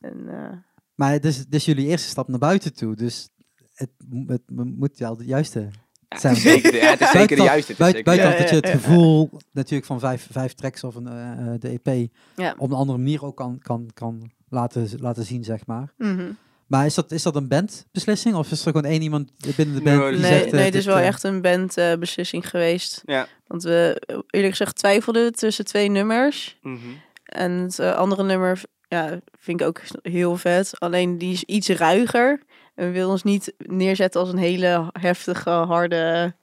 En, eh, Maar het is, het is jullie eerste stap naar buiten toe. Dus het, mo- het mo- moet wel de juiste Ja, het is zeker de, ja, het is zeker de Buiten- juiste. Buiten, dat je ja, het ja. gevoel natuurlijk van vijf, vijf tracks of een, eh, eh, de EP ja. op een andere manier ook kan, kan, kan laten, laten zien, zeg maar. Mhm. Maar is dat, is dat een bandbeslissing of is er gewoon één iemand binnen de band Nee, die Nee, zegt... eh, nee, het is wel echt een bandbeslissing geweest. Ja. Want we, eerlijk gezegd, twijfelden tussen twee nummers. Mhm. En het andere nummer ja, vind ik ook heel vet. Alleen die is iets ruiger. En we willen ons niet neerzetten als een hele heftige, harde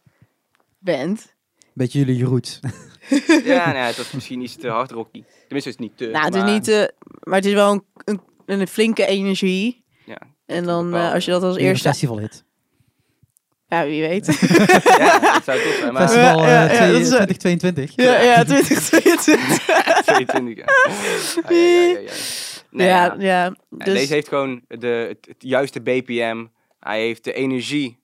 band. Beetje jullie roots. *laughs* Ja, nou ja, het was misschien iets te hard rocky. Tenminste, het is niet te. nou, het is maar- niet... eh, maar het is wel een, een, een flinke energie. Ja, En dan, eh, bepaalde- als je dat als een eerste... festivalhit. Ja, wie weet. *laughs* ja, dat zou tof zijn. Maar Festival Ja, ja, eh, ja, dat is, eh, 2022. ja, ja, 2022. 22 jaar. Ja, ja, ja, ja, ja. Nee, ja, ja. Dus, Deze heeft gewoon de, het, het juiste BPM. Hij heeft de energie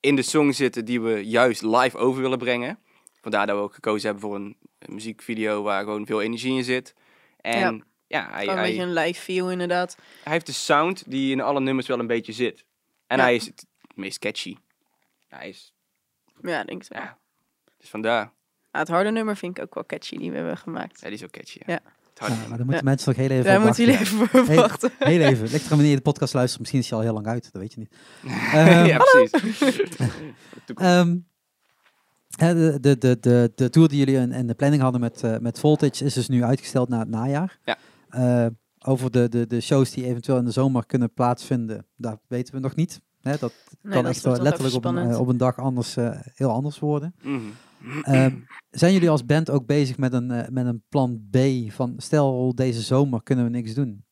in de song zitten die we juist live over willen brengen. Vandaar dat we ook gekozen hebben voor een, een muziekvideo waar gewoon veel energie in zit. En ja, hij, gewoon een hij, beetje een live feel inderdaad. hij heeft de sound die in alle nummers wel een beetje zit. En Ja. hij is het meest catchy. Hij is, Ja, denk ik wel. ja, dus vandaar. Ah, het harde nummer vind ik ook wel catchy die we hebben gemaakt. Ja, die is ook catchy. Ja. Ja, maar dan moeten mensen nog heel even Daar moeten jullie wachten. even voor Hey. wachten. Heel even. Ligt wanneer je de podcast luistert. Misschien is hij al heel lang uit. Dat weet je niet. *laughs* Ja, precies. *laughs* Ehm, de, de, de, de, de tour die jullie in, in de planning hadden met, eh, met Voltage is dus nu uitgesteld naar het najaar. Ja. Eh, over de, de, de shows die eventueel in de zomer kunnen plaatsvinden, daar weten we nog niet Hè, dat Nee, kan dat echt letterlijk op een, eh, op een dag anders eh, heel anders worden. Mhm. Ehm, zijn jullie als band ook bezig met een, eh, met een plan B? Van stel deze zomer kunnen we niks doen.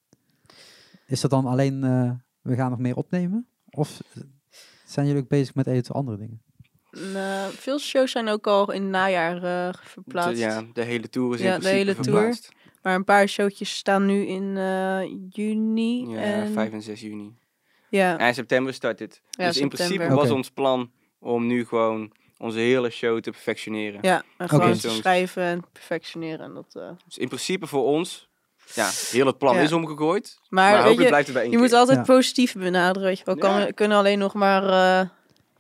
Is dat dan alleen eh, we gaan nog meer opnemen? Of zijn jullie ook bezig met eventueel andere dingen? Nou, veel shows zijn ook al in het najaar eh, De, verplaatst. ja, de hele tour is Ja, in de principe hele tour. verplaatst. Maar een paar showtjes staan nu in eh, juni. Ja, en, 5 en 6 juni. Ja, in september start dit. Ja, dus in principe was ons plan om nu gewoon onze hele show te perfectioneren. ja en gewoon te schrijven en perfectioneren. En dat, eh. Dus in principe voor ons, ja, heel het plan Ja. is omgegooid. Maar, Maar, weet hopelijk je, blijft het bij één je moet altijd Ja. positief benaderen. Weet je wel. Kan, Ja. we kunnen alleen nog maar eh,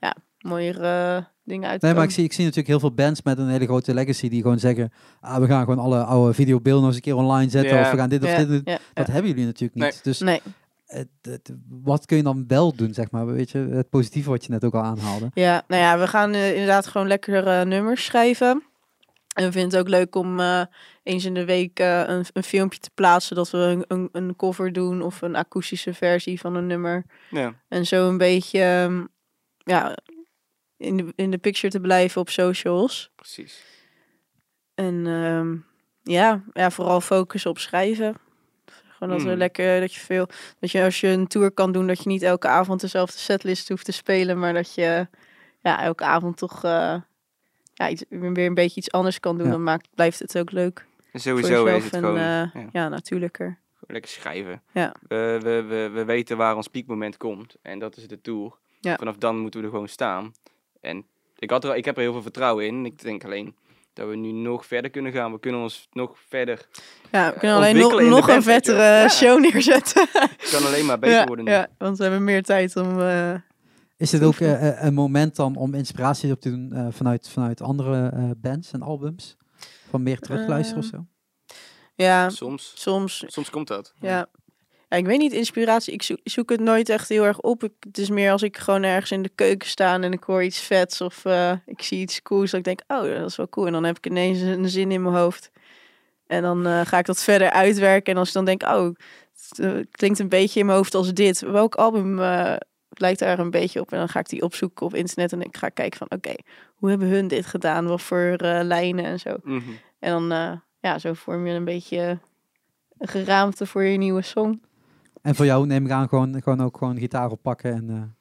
ja, mooiere eh, dingen uitkomen. Nee, maar ik zie, ik zie natuurlijk heel veel bands met een hele grote legacy die gewoon zeggen, ah, we gaan gewoon alle oude videobeelden nog eens een keer online zetten. Ja. Of we gaan dit of ja, dit ja, Dat ja. hebben jullie natuurlijk niet. Nee. Dus Nee, het, het- wat kun je dan wel doen, zeg maar? Weet je, het positieve wat je net ook al aanhaalde. ja, nou ja, we gaan eh, inderdaad gewoon lekker eh, nummers schrijven. En we vinden het ook leuk om eh, eens in de week eh, een, een filmpje te plaatsen dat we een, een, een cover doen of een akoestische versie van een nummer. Ja. En zo een beetje ehm, ja, in, de, in de picture te blijven op socials. Precies. En ehm, ja, ja, vooral focussen op schrijven. Gewoon dat we Hmm. lekker, dat je veel, dat je als je een tour kan doen, dat je niet elke avond dezelfde setlist hoeft te spelen, maar dat je ja, elke avond toch eh, ja, iets, weer een beetje iets anders kan doen. Ja. Dan maakt, blijft het ook leuk sowieso is het en gewoon, eh, ja, ja, natuurlijker. gewoon lekker schrijven. Ja. We, we, we, we weten waar ons piekmoment komt. En dat is de tour. Ja. Vanaf dan moeten we er gewoon staan. En ik, had er, ik heb er heel veel vertrouwen in. Ik denk alleen dat we nu nog verder kunnen gaan. We kunnen ons nog verder... Ja, we kunnen alleen nog, nog een vettere. Ja. show neerzetten. Het kan alleen maar beter ja, worden nu. ja, want we hebben meer tijd om. eh, Is dit ook eh, eh, een moment dan om inspiratie op te doen eh, vanuit, vanuit andere eh, bands en albums? Van meer terugluisteren of zo? ja, Soms, soms soms komt dat. Ja. Ja, ik weet niet, inspiratie. Ik zoek, zoek het nooit echt heel erg op. Ik, het is meer als ik gewoon ergens in de keuken sta en ik hoor iets vets of eh, ik zie iets cools. Dat ik denk, oh, dat is wel cool. En dan heb ik ineens een zin in mijn hoofd. En dan eh, ga ik dat verder uitwerken. En als ik dan denk, oh, het eh, klinkt een beetje in mijn hoofd als dit. Welk album lijkt daar een beetje op? En dan ga ik die opzoeken op internet en ik ga kijken van, oké, hoe hebben hun dit gedaan? Wat voor lijnen en zo. Mhm. En dan, ja, zo vorm je een beetje een geraamte voor je nieuwe song. En voor jou neem ik aan gewoon, gewoon ook gewoon gitaar oppakken en eh, een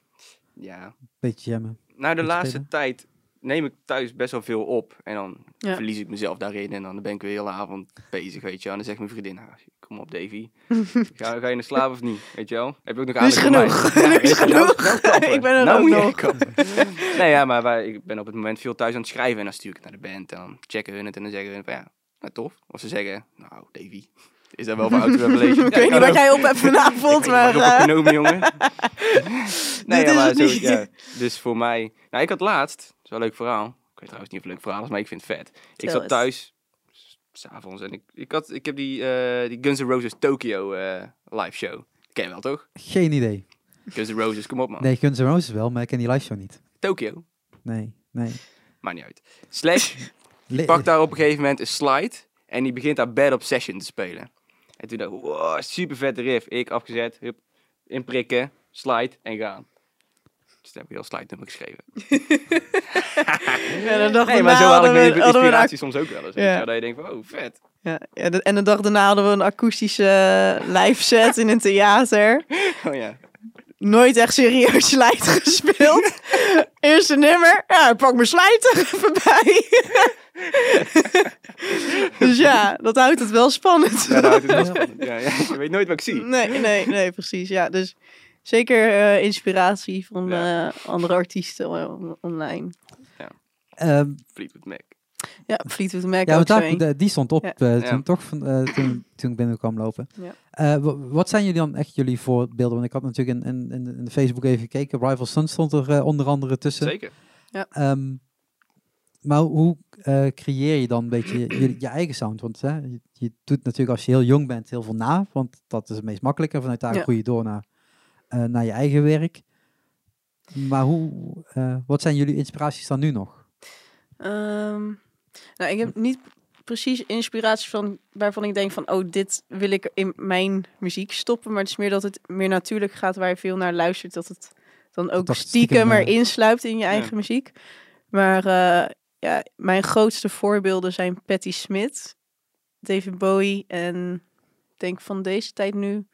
Ja. beetje jammen. Nou, de laatste spelen? tijd neem ik thuis best wel veel op. En dan Ja. verlies ik mezelf daarin. En dan ben ik weer de hele avond bezig, weet je wel. En dan zegt mijn vriendin, ah, kom op Davy. *laughs* ga, ga je naar slaap of niet? Weet je wel? Heb je ook nog Er is genoeg. *laughs* is nou- genoeg. nou. *laughs* Ik ben er Nou ook nog. nee, ja, maar wij, ik ben op het moment veel thuis aan het schrijven. En dan stuur ik het naar de band. En dan checken hun het. En dan zeggen hun van, ja, nou tof. Of ze zeggen, nou Davy, is dat wel voor Auto Revelation? *laughs* Ik weet niet wat jij op hebt vanavond, *laughs* maar... Ik heb eh, opgenomen, jongen. *laughs* nee, Dit ja, is maar zo, niet. ja. Dus voor mij... Nou, ik had laatst... Dat is wel een leuk verhaal. Ik weet trouwens niet of het een leuk verhaal is, maar ik vind het vet. Ik zat thuis, s- s'avonds, en ik, ik, had, ik heb die, eh, die Guns N' Roses Tokyo eh, live show. Ken je wel, toch? Geen idee. Guns N' Roses, kom op man. Nee, Guns N' Roses wel, maar ik ken die live show niet. Tokyo, Nee, nee. maakt niet uit. Slash pakt daar op een gegeven moment een slide en die begint daar Bad Obsession te spelen. En toen dacht ik, wow, super vette riff. Ik afgezet, hup, inprikken, slide en gaan. Dus toen heb ik heel slide nummer geschreven. *laughs* Ja, de dag Nee, maar zo haal ik mijn inspiratie soms ook wel eens. Ja. je Dat je denkt van, oh, vet. Ja, en de dag daarna hadden we een akoestische eh, live set in een theater. *laughs* Oh ja. Nooit echt serieus slide *laughs* gespeeld. Eerste nummer. Ja, ik pak mijn slide er even bij. *laughs* dus ja, dat houdt het wel spannend. Ja, dat houdt het wel *laughs* spannend. Ja, ja. Je weet nooit wat ik zie. Nee, nee, nee, precies. Ja, dus zeker eh, inspiratie van Ja. eh, andere artiesten on- online. Ehm, Fleetwood Mac. Ja, Fleetwood Mac ja, ook daar, die stond op Ja. eh, Ja. toen, toch, van, eh, toen, toen ik binnen kwam lopen. Ja. Eh, wa- wat zijn jullie dan echt jullie voorbeelden? Want ik had natuurlijk in, in, in de- Facebook even gekeken. Rival Sun stond er eh, onder andere tussen. Zeker. Ehm, maar hoe eh, creëer je dan een beetje je, eigen sound? Want hè, je, je doet natuurlijk als je heel jong bent heel veel na. Want dat is het meest makkelijke. Vanuit daar Ja. groei je door naar, eh, naar je eigen werk. Maar hoe, eh, wat zijn jullie inspiraties dan nu nog? Ehm, nou, ik heb niet precies inspiratie van waarvan ik denk van, oh, dit wil ik in mijn muziek stoppen. Maar het is meer dat het meer natuurlijk gaat waar je veel naar luistert. Dat het dan ook stiekem stiekem, erin sluipt in je eigen Ja. muziek. Maar eh, ja, mijn grootste voorbeelden zijn Patti Smith, David Bowie en ik denk van deze tijd nu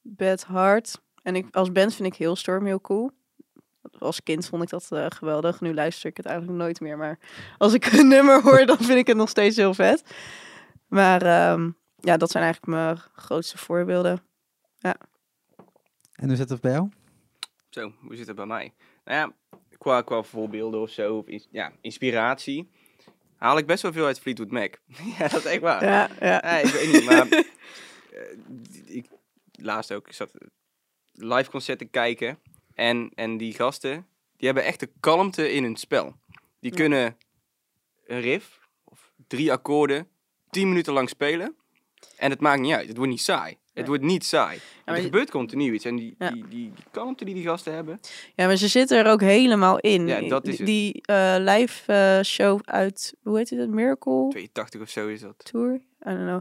Bad Heart. En ik, als band vind ik heel Storm heel cool. Als kind vond ik dat eh, geweldig. Nu luister ik het eigenlijk nooit meer. Maar als ik een *laughs* nummer hoor, dan vind ik het nog steeds heel vet. Maar ehm, ja, dat zijn eigenlijk mijn grootste voorbeelden. En hoe zit het bij jou? Zo, hoe zit het bij mij? Nou ja, qua, qua voorbeelden of zo, of ins- ja, inspiratie, haal ik best wel veel uit Fleetwood Mac. *laughs* ja, dat is echt waar. Ja, ja. Ik weet niet, maar *laughs* eh, ik, laatst ook, ik zat live concerten kijken en, en die gasten, die hebben echt de kalmte in hun spel. Die Ja. kunnen een riff of drie akkoorden tien minuten lang spelen en het maakt niet uit. Het wordt niet saai. Het wordt niet saai. er gebeurt continu iets en die, Ja. die, die, die kalmte die die gasten hebben, Ja, maar ze zitten er ook helemaal in. Ja, dat is die het. die eh, live eh, show uit, hoe heet het, Miracle 82 of zo is dat. Tour? I don't know.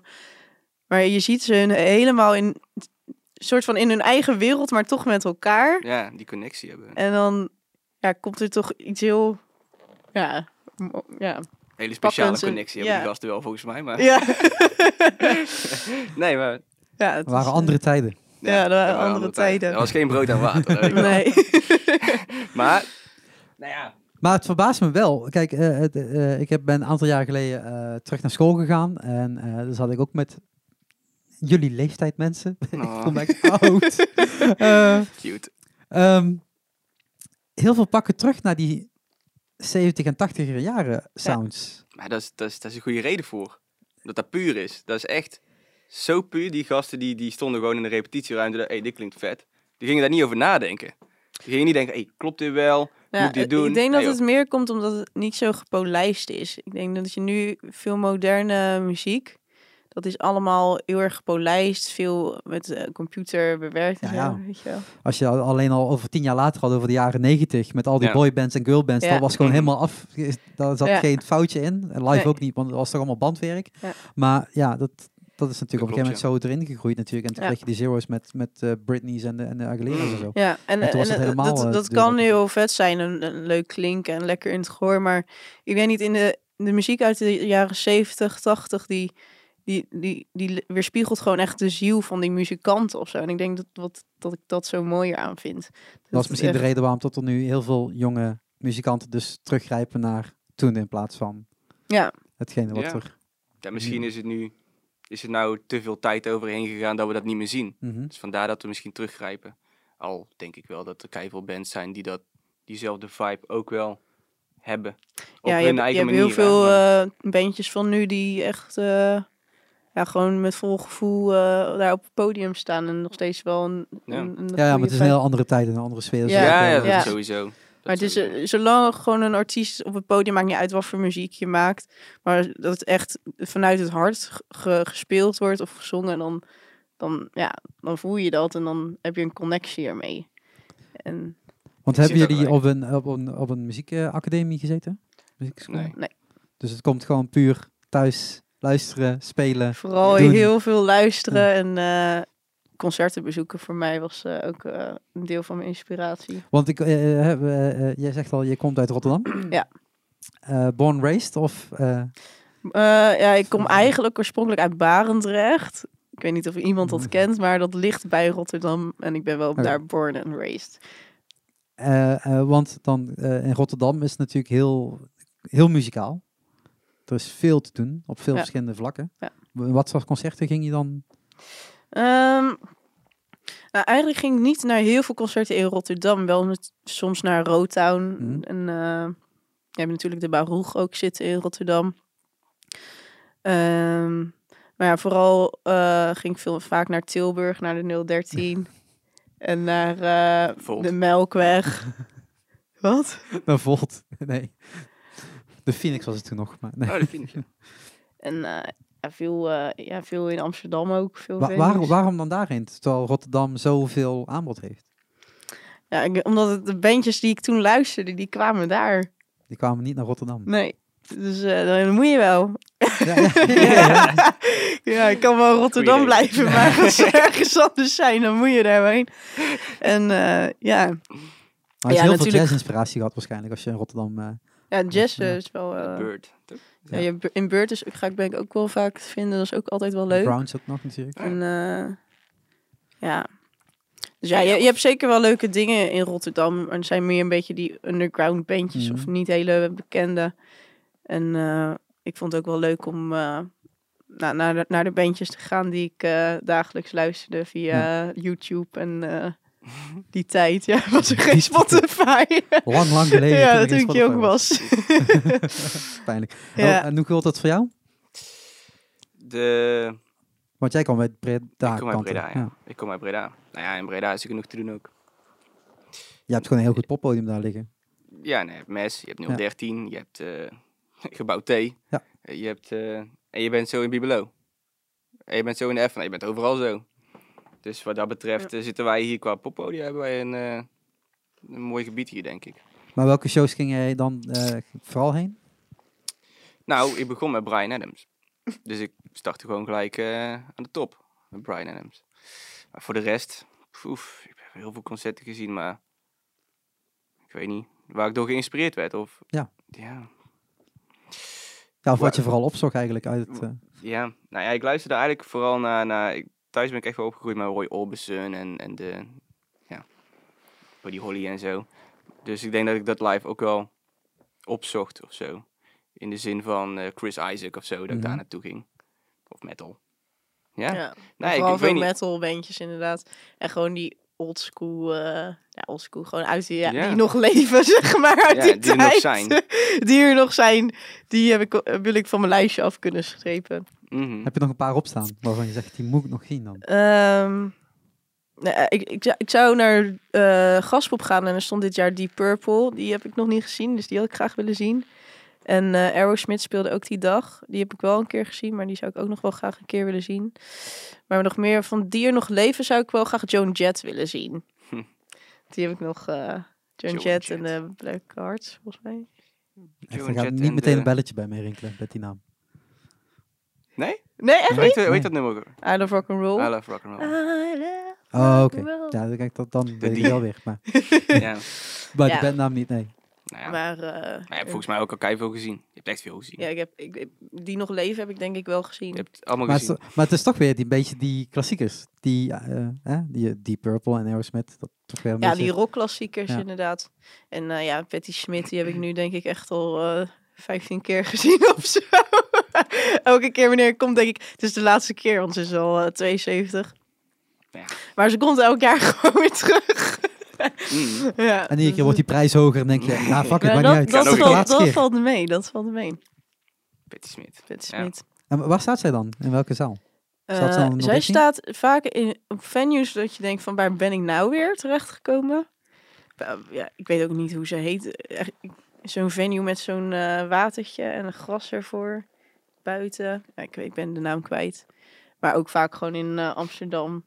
Maar je ziet ze helemaal in, soort van in hun eigen wereld, maar toch met elkaar. Ja, die connectie hebben. En dan ja, komt er toch iets heel, ja, ja. hele speciale pakken connectie hebben ja. die gasten wel volgens mij, maar... Ja, *laughs* *laughs* nee, maar... ja het waren eh, andere tijden. Ja, dat waren andere tijden. Er was geen brood en water. *laughs* Nee. *laughs* Maar, nou ja, Maar het verbaast me wel. Kijk, eh, het, eh, ik heb, ben een aantal jaar geleden eh, terug naar school gegaan. En eh dus had ik ook met jullie leeftijd mensen. *laughs* ik Oh. voel me echt oud. Eh, cute. ehm, heel veel pakken terug naar die 70 en 80er jaren sounds. Maar dat is, dat, is, dat is een goede reden voor. Dat dat puur is. Dat is echt zo puur. Die gasten die, die stonden gewoon in de repetitieruimte. Hé, hey, dit klinkt vet. Die gingen daar niet over nadenken. Die gingen niet denken, hey, klopt dit wel? Ja, Moet ik dit doen? Ik denk dat het meer komt omdat het niet zo gepolijst is. Ik denk dat je nu veel moderne muziek, dat is allemaal heel erg gepolijst, veel met eh, computer bewerkt en Ja, zo, ja. weet je wel. Als je al- alleen al over tien jaar later had over de jaren 90 met al die Ja. boybands en girlbands, Ja. dat was gewoon *clears throat* helemaal af. Daar zat Ja. geen foutje in. En live Nee. ook niet, want het was toch allemaal bandwerk. Ja. Maar ja, dat, dat is natuurlijk op een gegeven moment zo erin gegroeid natuurlijk. En toen Ja. kreeg je die zero's met, met eh Britney's en de, en de Aguilera's en Mm. zo. Ja, en, En en, eh, helemaal, dat, eh, dat kan heel vet zijn en, en leuk klinken en lekker in het gehoor. Maar ik weet niet, in de, de muziek uit de jaren 70, 80, die, die, die, die weerspiegelt gewoon echt de ziel van die muzikanten of zo. En ik denk dat, wat, dat ik dat zo mooier aan vind. Dat was het misschien de reden waarom tot er nu heel veel jonge muzikanten dus teruggrijpen naar toen in plaats van Ja, hetgene wat Ja. er... Ja, misschien is het nu... Is er nou te veel tijd overheen gegaan dat we dat niet meer zien. Mhm. Dus vandaar dat we misschien teruggrijpen. Al denk ik wel dat er keiveel bands zijn die dat, diezelfde vibe ook wel hebben. Op ja, je, hun hebt- je eigen hebt manier. heel veel eh, bandjes van nu die echt eh, ja, gewoon met vol gevoel eh, daar op het podium staan en nog steeds wel een, Ja. een, een Ja, ja, maar het is een heel andere tijd en een andere sfeer. Ja. ja, ja, dat dat Ja. is sowieso. Maar het is, zolang gewoon een artiest op het podium maakt niet uit wat voor muziek je maakt, maar dat het echt vanuit het hart ge- gespeeld wordt of gezongen, dan, dan, ja, dan voel je dat en dan heb je een connectie ermee. En Want hebben jullie op een, op een, op een muziekacademie gezeten? Muziekschool? Nee. Nee. Dus het komt gewoon puur thuis luisteren, spelen. vooral Doen. heel veel luisteren en eh, concerten bezoeken voor mij was eh, ook eh, een deel van mijn inspiratie. Want ik, eh, jij zegt al, je komt uit Rotterdam. *clears throat* Ja. Born raised of... ja, ik kom eigenlijk oorspronkelijk uit Barendrecht. Ik weet niet of iemand dat kent, maar dat ligt bij Rotterdam. En ik ben wel daar born and raised. want dan in Rotterdam is het natuurlijk heel, heel muzikaal. Er is veel te doen op veel Ja. verschillende vlakken. Ja. Wat voor concerten ging je dan? Ehm, nou, eigenlijk ging ik niet naar heel veel concerten in Rotterdam. Wel met, soms naar Rotown. Mhm. En eh, je hebt natuurlijk de Baruch ook zitten in Rotterdam. Ehm, maar ja, vooral eh, ging ik veel, vaak naar Tilburg, naar de 013. *laughs* en naar eh, de Melkweg. *laughs* Wat? Naar Volt. *laughs* Nee. De Phoenix was het toen nog. Maar nee. Oh, vind ik. ja. En eh, ja, veel, eh, ja, veel in Amsterdam ook. Veel Wa- waarom, waarom dan daarheen? Terwijl Rotterdam zoveel aanbod heeft. Ja, ik- omdat het, de bandjes die ik toen luisterde, die kwamen daar. Die kwamen niet naar Rotterdam. Nee. Dus eh, dan moet je wel. Ja, ja, *laughs* ja, ja. Ja, ik kan wel Rotterdam blijven, maar *laughs* als ze ergens anders zijn, dan moet je daar heen. En eh, ja, Maar je Ja, hebt heel veel natuurlijk. jazz-inspiratie gehad waarschijnlijk als je in Rotterdam... eh, Ja, jazz Ja. is wel... eh, Bird. toch? Ja, je, in Beurt is, ga ik ben ik ook wel vaak vinden. Dat is ook altijd wel leuk. Browns ook nog natuurlijk. En eh, ja. Dus ja, je, je hebt zeker wel leuke dingen in Rotterdam. Het zijn meer een beetje die underground bandjes Mhm. of niet hele bekende. En eh, ik vond het ook wel leuk om eh, naar, de, naar de bandjes te gaan die ik eh, dagelijks luisterde via YouTube en eh, die tijd. Ja, *laughs* was er geen Spotify. *laughs* Lang, lang geleden. ja, er toen ik jong was. *laughs* Pijnlijk. Ja. Oh, en hoe voelt dat voor jou? De... Want jij kwam uit Breda. ik kom uit. Breda, ja. Ik kom uit Breda. Nou ja, in Breda is er genoeg te doen ook. Je hebt gewoon een heel goed poppodium daar liggen. Ja, nee, je hebt MES, je hebt Ja. 013, je hebt eh, Gebouw T. Ja. Je hebt, eh, en je bent zo in Bibelo. En je bent zo in de F, je bent overal zo. Dus wat dat betreft eh, zitten wij hier qua poppodium, hebben wij een, eh, een mooi gebied hier, denk ik. Maar welke shows ging jij dan eh, vooral heen? Nou, ik begon met Brian Adams. *laughs* Dus ik startte gewoon gelijk eh, aan de top met Brian Adams. Maar voor de rest, oef, ik heb heel veel concerten gezien, maar ik weet niet waar ik door geïnspireerd werd. Of, Ja. Ja, Ja, of wat je vooral opzocht eigenlijk uit het... eh, ja. Nou ja, ik luisterde eigenlijk vooral naar, naar ik, thuis ben ik echt wel opgegroeid met Roy Orbison en, en de, ja, Buddy Holly en zo. Dus ik denk dat ik dat live ook wel opzocht of zo. In de zin van eh, Chris Isaac of zo, dat ik daar Mhm. naartoe ging. Of metal. Ja? Ja, Nee, ik, ik veel weet niet. metal bandjes inderdaad. En gewoon die oldschool, eh ja, oldschool, gewoon uit die, ja, Ja. die nog leven, *laughs* zeg maar, uit Ja, die, die er nog tijd. zijn. *laughs* die er nog zijn, die heb ik, eh, wil ik van mijn lijstje af kunnen strepen. Mhm. Heb je nog een paar opstaan waarvan je zegt, die moet ik nog zien dan? Ehm, nee, eh, ik, ik, zou- ik zou naar eh Gaspop gaan en er stond dit jaar Deep Purple. Die heb ik nog niet gezien, dus die had ik graag willen zien. En eh Aerosmith speelde ook die dag. Die heb ik wel een keer gezien, maar die zou ik ook nog wel graag een keer willen zien. Maar nog meer van die er nog leven zou ik wel graag Joan Jett willen zien. Hm. Die heb ik nog, eh Joan Joan Jett en de Black Hearts, volgens mij. Joan er gaat Jett niet en meteen de- een belletje bij mij rinkelen met die naam. Nee? Nee, echt niet? hoe heet dat nummer? ook? I Love Rock and Roll. I love rock and roll. I love Oh, oké. rock'n'roll. Ja, dan, kijk, dat, dan weet ik wel weer. Maar *laughs* ja. bij Ja. de bandnaam niet, nee. Nou ja. Maar, eh, Maar je hebt volgens mij ook al keiveel gezien. Je hebt echt veel gezien. Ja, ik heb, ik, die nog leven heb ik denk ik wel gezien. Je hebt het allemaal Maar het, is, gezien. to- maar het is toch weer die beetje die klassiekers. Die, eh, eh, die Deep Purple en Aerosmith. Dat toch weer een Ja, beetje... die rockklassiekers Ja. inderdaad. En eh, ja, Patty Smith, die heb ik nu denk ik echt al eh 15 keer *laughs* gezien of zo. *laughs* Elke keer wanneer ik kom, denk ik, het is de laatste keer, want ze is al eh, 72. Ja. Maar ze komt elk jaar *laughs* gewoon weer terug. Mm. ja, En iedere keer wordt die prijs hoger en denk je, nou fuck it, Ja, maakt dat, niet uit. dat, valt, dat valt mee, dat valt mee. Patty Smith. Patty Ja. Smith. En waar staat zij dan? In welke zaal? Eh, zij staat vaak in, op venues dat je denkt van waar ben ik nou weer terechtgekomen? Ja, Ja, ik weet ook niet hoe ze heet. Zo'n venue met zo'n eh, watertje en een gras ervoor buiten. Ja, ik, weet- ik ben de naam kwijt. Maar ook vaak gewoon in eh, Amsterdam.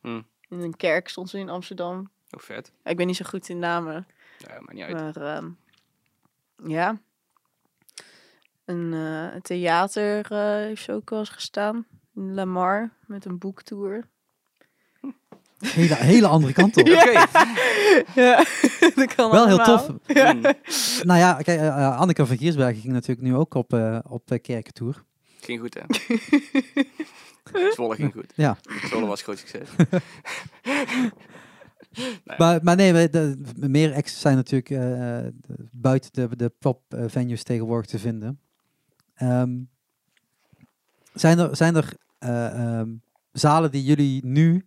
Hm. In een kerk stond ze in Amsterdam. Ook vet. Ik ben niet zo goed in namen. Ja, maar niet uit. Maar ehm, ja. Een eh, theater eh, heeft ze ook wel eens gestaan. In Lamar met een boektour. Hele, hele andere kant op. *laughs* Oké. *laughs* ja, *laughs* dat kan Wel heel tof. Mm. Nou ja, kijk, eh, Anneke van Giersbergen ging natuurlijk nu ook op, eh op kerkentour. Ging goed, hè? Zwolle ging goed. Ja. Zwolle was groot succes. Maar, maar nee, de, meer acts zijn natuurlijk eh, buiten de, de pop eh, venues tegenwoordig te vinden. Ehm, zijn er, zijn er eh, ehm, zalen die jullie nu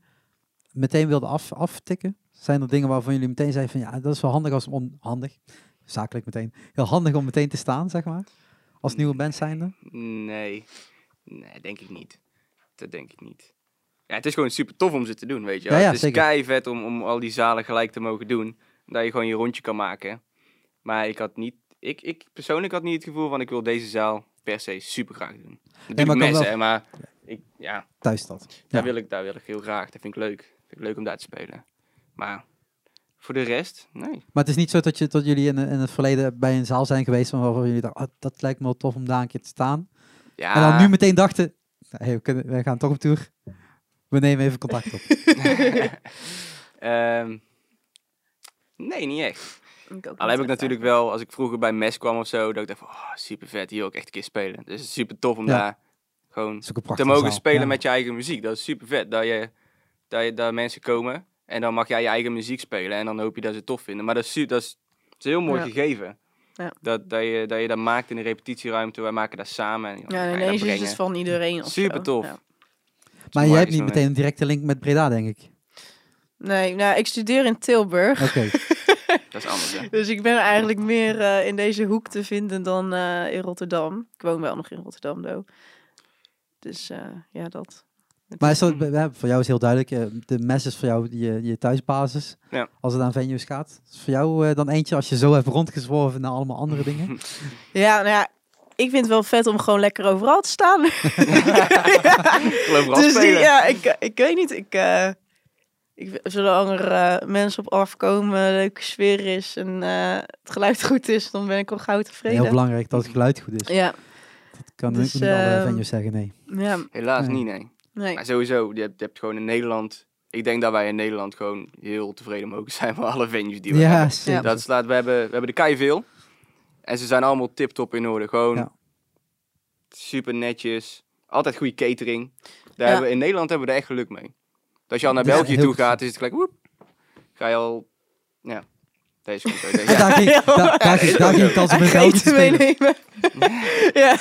meteen wilden af, aftikken? Zijn er dingen waarvan jullie meteen zeiden van ja, dat is wel handig als onhandig, zakelijk meteen, heel handig om meteen te staan, zeg maar, als nieuwe band zijnde? Nee. Nee, denk ik niet. Dat denk ik niet. Ja, het is gewoon super tof om ze te doen, weet je wel. Ja, ja, het is zeker. kei vet om, om al die zalen gelijk te mogen doen. Dat je gewoon je rondje kan maken. Maar ik had niet... Ik, ik persoonlijk had niet het gevoel van ik wil deze zaal per se super graag doen. Maar mensen, wel- maar ik, ja, Thuis dat. daar, wil ik, daar wil ik heel graag. Dat vind ik leuk. Vind ik leuk om daar te spelen. Maar voor de rest, nee. Maar het is niet zo dat, je, dat jullie in, in het verleden bij een zaal zijn geweest waarvan jullie dachten, oh, dat lijkt me wel tof om daar een keer te staan. Ja, En dan nu meteen dachten, hey, we, kunnen, we gaan toch op tour. We nemen even contact op. *laughs* Ehm, Nee, niet echt. Ik ook Al niet heb ik natuurlijk wel, als ik vroeger bij mes kwam of zo, dat ik dacht van, oh, super vet, hier wil ik echt een keer spelen. Dus het is super tof om Ja. daar gewoon ook te mogen zaal. spelen Ja. met je eigen muziek. Dat is super vet. Dat, je, dat, je, dat mensen komen en dan mag jij je eigen muziek spelen en dan hoop je dat ze het tof vinden. Maar dat is, dat is, dat is een heel mooi Ja. gegeven. Ja. Dat, dat, je, dat je dat maakt in een repetitieruimte. Wij maken dat samen. En Ja, ineens is het van iedereen. Super zo. tof. Ja. Maar jij hebt niet meteen een directe link met Breda, denk ik. Nee, nou, ik studeer in Tilburg. Oké. *laughs* Dat is anders. Dus ik ben eigenlijk meer eh, in deze hoek te vinden dan eh, in Rotterdam. Ik woon wel nog in Rotterdam, though. Dus eh, ja, dat. Maar is- dat, voor jou is heel duidelijk, de mes is voor jou je, je thuisbasis. Ja. Als het aan venues gaat. Is voor jou eh, dan eentje als je zo hebt rondgezworven naar allemaal andere dingen? *laughs* Ja, nou ja, ik vind het wel vet om gewoon lekker overal te staan. *laughs* *laughs* Overal dus die, ja, ik, ik weet niet. Ik, eh, ik, zolang er eh, mensen op afkomen, leuke sfeer is en eh, het geluid goed is, dan ben ik al gauw tevreden. Heel belangrijk dat het geluid goed is. Ja, Dat kan Dus, niet alle ehm, venues zeggen, nee. ja, Helaas Nee. niet, nee. nee. Maar sowieso, je hebt, je hebt gewoon in Nederland... Ik denk dat wij in Nederland gewoon heel tevreden mogen zijn met alle venues die we hebben. Ja, zeker. Dat slaat, we hebben, we hebben de kei veel. En ze zijn allemaal tip-top in orde. Gewoon Ja. super netjes. Altijd goede catering. Daar hebben we, in Nederland hebben we er echt geluk mee. Dat als je al naar België toe gaat, is het gelijk woep. Ga je al... Ja, deze zo. *laughs* Ja, daar ging, Ja. daar, daar, ging, daar ging ik spelen. meenemen. *laughs* ja.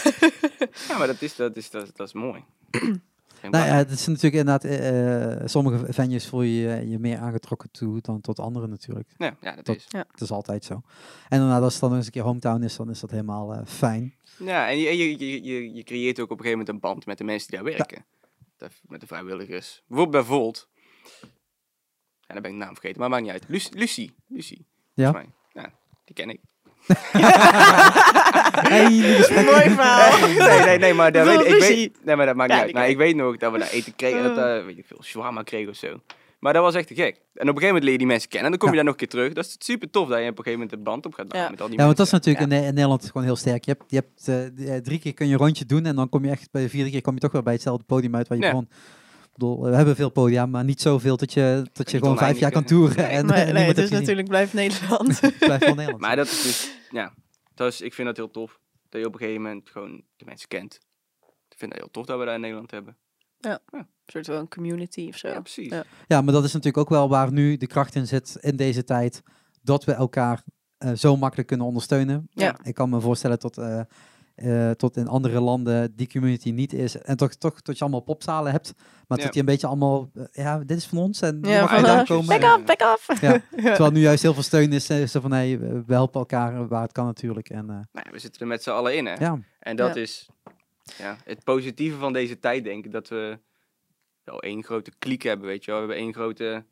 ja, maar dat is, dat is, dat is, dat is mooi. *clears throat* Geen Nou ja, het is natuurlijk inderdaad, eh, eh, sommige venues voel je je meer aangetrokken toe dan tot andere natuurlijk. ja, ja, dat is. Het is altijd zo. En daarna als het dan eens een keer hometown is, dan is dat helemaal eh, fijn. Ja, en je, je, je, je, je creëert ook op een gegeven moment een band met de mensen die daar werken. Met de vrijwilligers. Bijvoorbeeld bij Volt. Ja, dan ben ik de naam vergeten, maar maakt niet uit. Lucie. Lucie. Lucie Ja. mij. Ja, die ken ik. Hey. Mooi verhaal. nee, nee, nee, maar dat, Wel, weet, ik weet, nee, maar dat maakt Ja, niet uit. Maar ik weet nog dat we daar eten kregen. Dat, eh, weet ik veel, shawarma kregen of zo. Maar dat was echt te gek. En op een gegeven moment leer je die mensen kennen. En dan kom je Ja. daar nog een keer terug. Dat is super tof dat je op een gegeven moment een band op gaat bouwen Ja. met al die Ja, want dat is natuurlijk in, Ne- in Nederland gewoon heel sterk. Je hebt, je hebt eh, eh, drie keer kun je een rondje doen en dan kom je echt bij de vierde keer kom je toch weer bij hetzelfde podium uit waar je Ja. begon. Bedoel, we hebben veel podia, maar niet zoveel dat je, dat je gewoon vijf jaar kan toeren. nee. En, Nee, en nee, niemand het is natuurlijk blijft Nederland. *laughs* Het blijft wel Nederland. Maar dat is dus, ja, dat is, ik vind dat heel tof. Dat je op een gegeven moment gewoon de mensen kent. Ik vind dat heel tof dat we dat in Nederland hebben. een soort van een community of zo. Ja, precies. Ja. Ja, maar dat is natuurlijk ook wel waar nu de kracht in zit in deze tijd. Dat we elkaar eh, zo makkelijk kunnen ondersteunen. Ja. Ik kan me voorstellen tot, eh, eh, tot in andere landen die community niet is. En toch, toch tot je allemaal popzalen hebt. Maar Ja. dat je een beetje allemaal, eh, ja, dit is van ons en Ja, mag van, vandaan komen. Back Ja. up, back up. *laughs* Ja. Terwijl nu juist heel veel steun is. eh, Zo van, hey, we helpen elkaar waar het kan natuurlijk. En, Nou, ja, we zitten er met z'n allen in, hè. ja. En dat Ja. is ja, het positieve van deze tijd, denk ik. Dat we wel één grote kliek hebben, weet je wel. We hebben één grote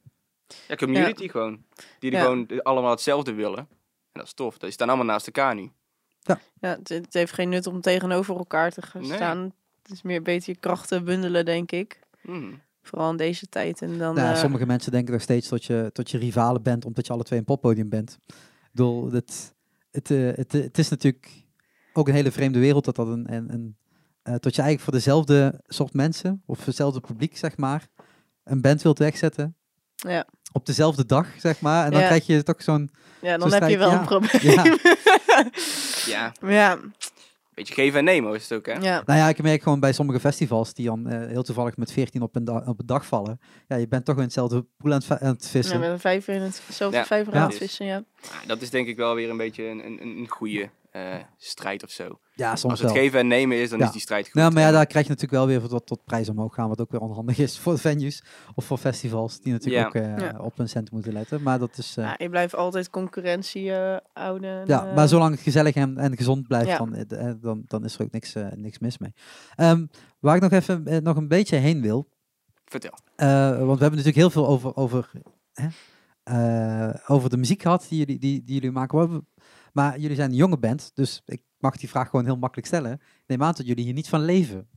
ja, community gewoon. Die er Ja. gewoon allemaal hetzelfde willen. En dat is tof. Die staan allemaal naast elkaar nu. Ja, het, het heeft geen nut om tegenover elkaar te gaan Nee. staan. Het is meer beter je krachten bundelen, denk ik. Mhm. Vooral in deze tijd. En dan, Nou, eh, sommige mensen denken nog steeds dat je, tot je rivalen bent, omdat je alle twee een poppodium bent. Ik bedoel, het, het, eh, het, eh, het is natuurlijk ook een hele vreemde wereld dat dat een, een, een eh, dat je eigenlijk voor dezelfde soort mensen, of voor hetzelfde publiek, zeg maar, een band wilt wegzetten. Ja. Op dezelfde dag, zeg maar. En dan Ja. krijg je toch zo'n... ja, dan zo heb je wel ja. een probleem. Ja. *laughs* Ja, ja, beetje geven en nemen is het ook, hè. ja. Nou ja, ik merk gewoon bij sommige festivals die dan eh, heel toevallig met 14 op een, da- op een dag vallen. Ja, je bent toch in hetzelfde poel aan het, aan het ja vissen. met een vijver in hetzelfde Ja. vijver Ja. aan het vissen, ja. Ah, dat is denk ik wel weer een beetje een, een, een goede strijd of zo. Ja, soms Als het wel. geven en nemen is, dan Ja. is die strijd goed. Nou, maar ja, daar krijg je natuurlijk wel weer tot, tot prijs omhoog gaan, wat ook weer onhandig is voor venues of voor festivals, die natuurlijk Ja. ook eh, Ja. op hun cent moeten letten. Maar dat is, eh, ja. Je blijft altijd concurrentie eh, houden. en, ja, eh, maar zolang het gezellig en, en gezond blijft, Ja. dan, eh, eh, dan, dan is er ook niks, eh, niks mis mee. Ehm, waar ik nog even eh, nog een beetje heen wil, Vertel. eh, want we hebben natuurlijk heel veel over, over, hè, eh, over de muziek gehad die jullie, die, die jullie maken. Maar jullie zijn een jonge band, dus ik mag die vraag gewoon heel makkelijk stellen. Neem aan dat jullie hier niet van leven.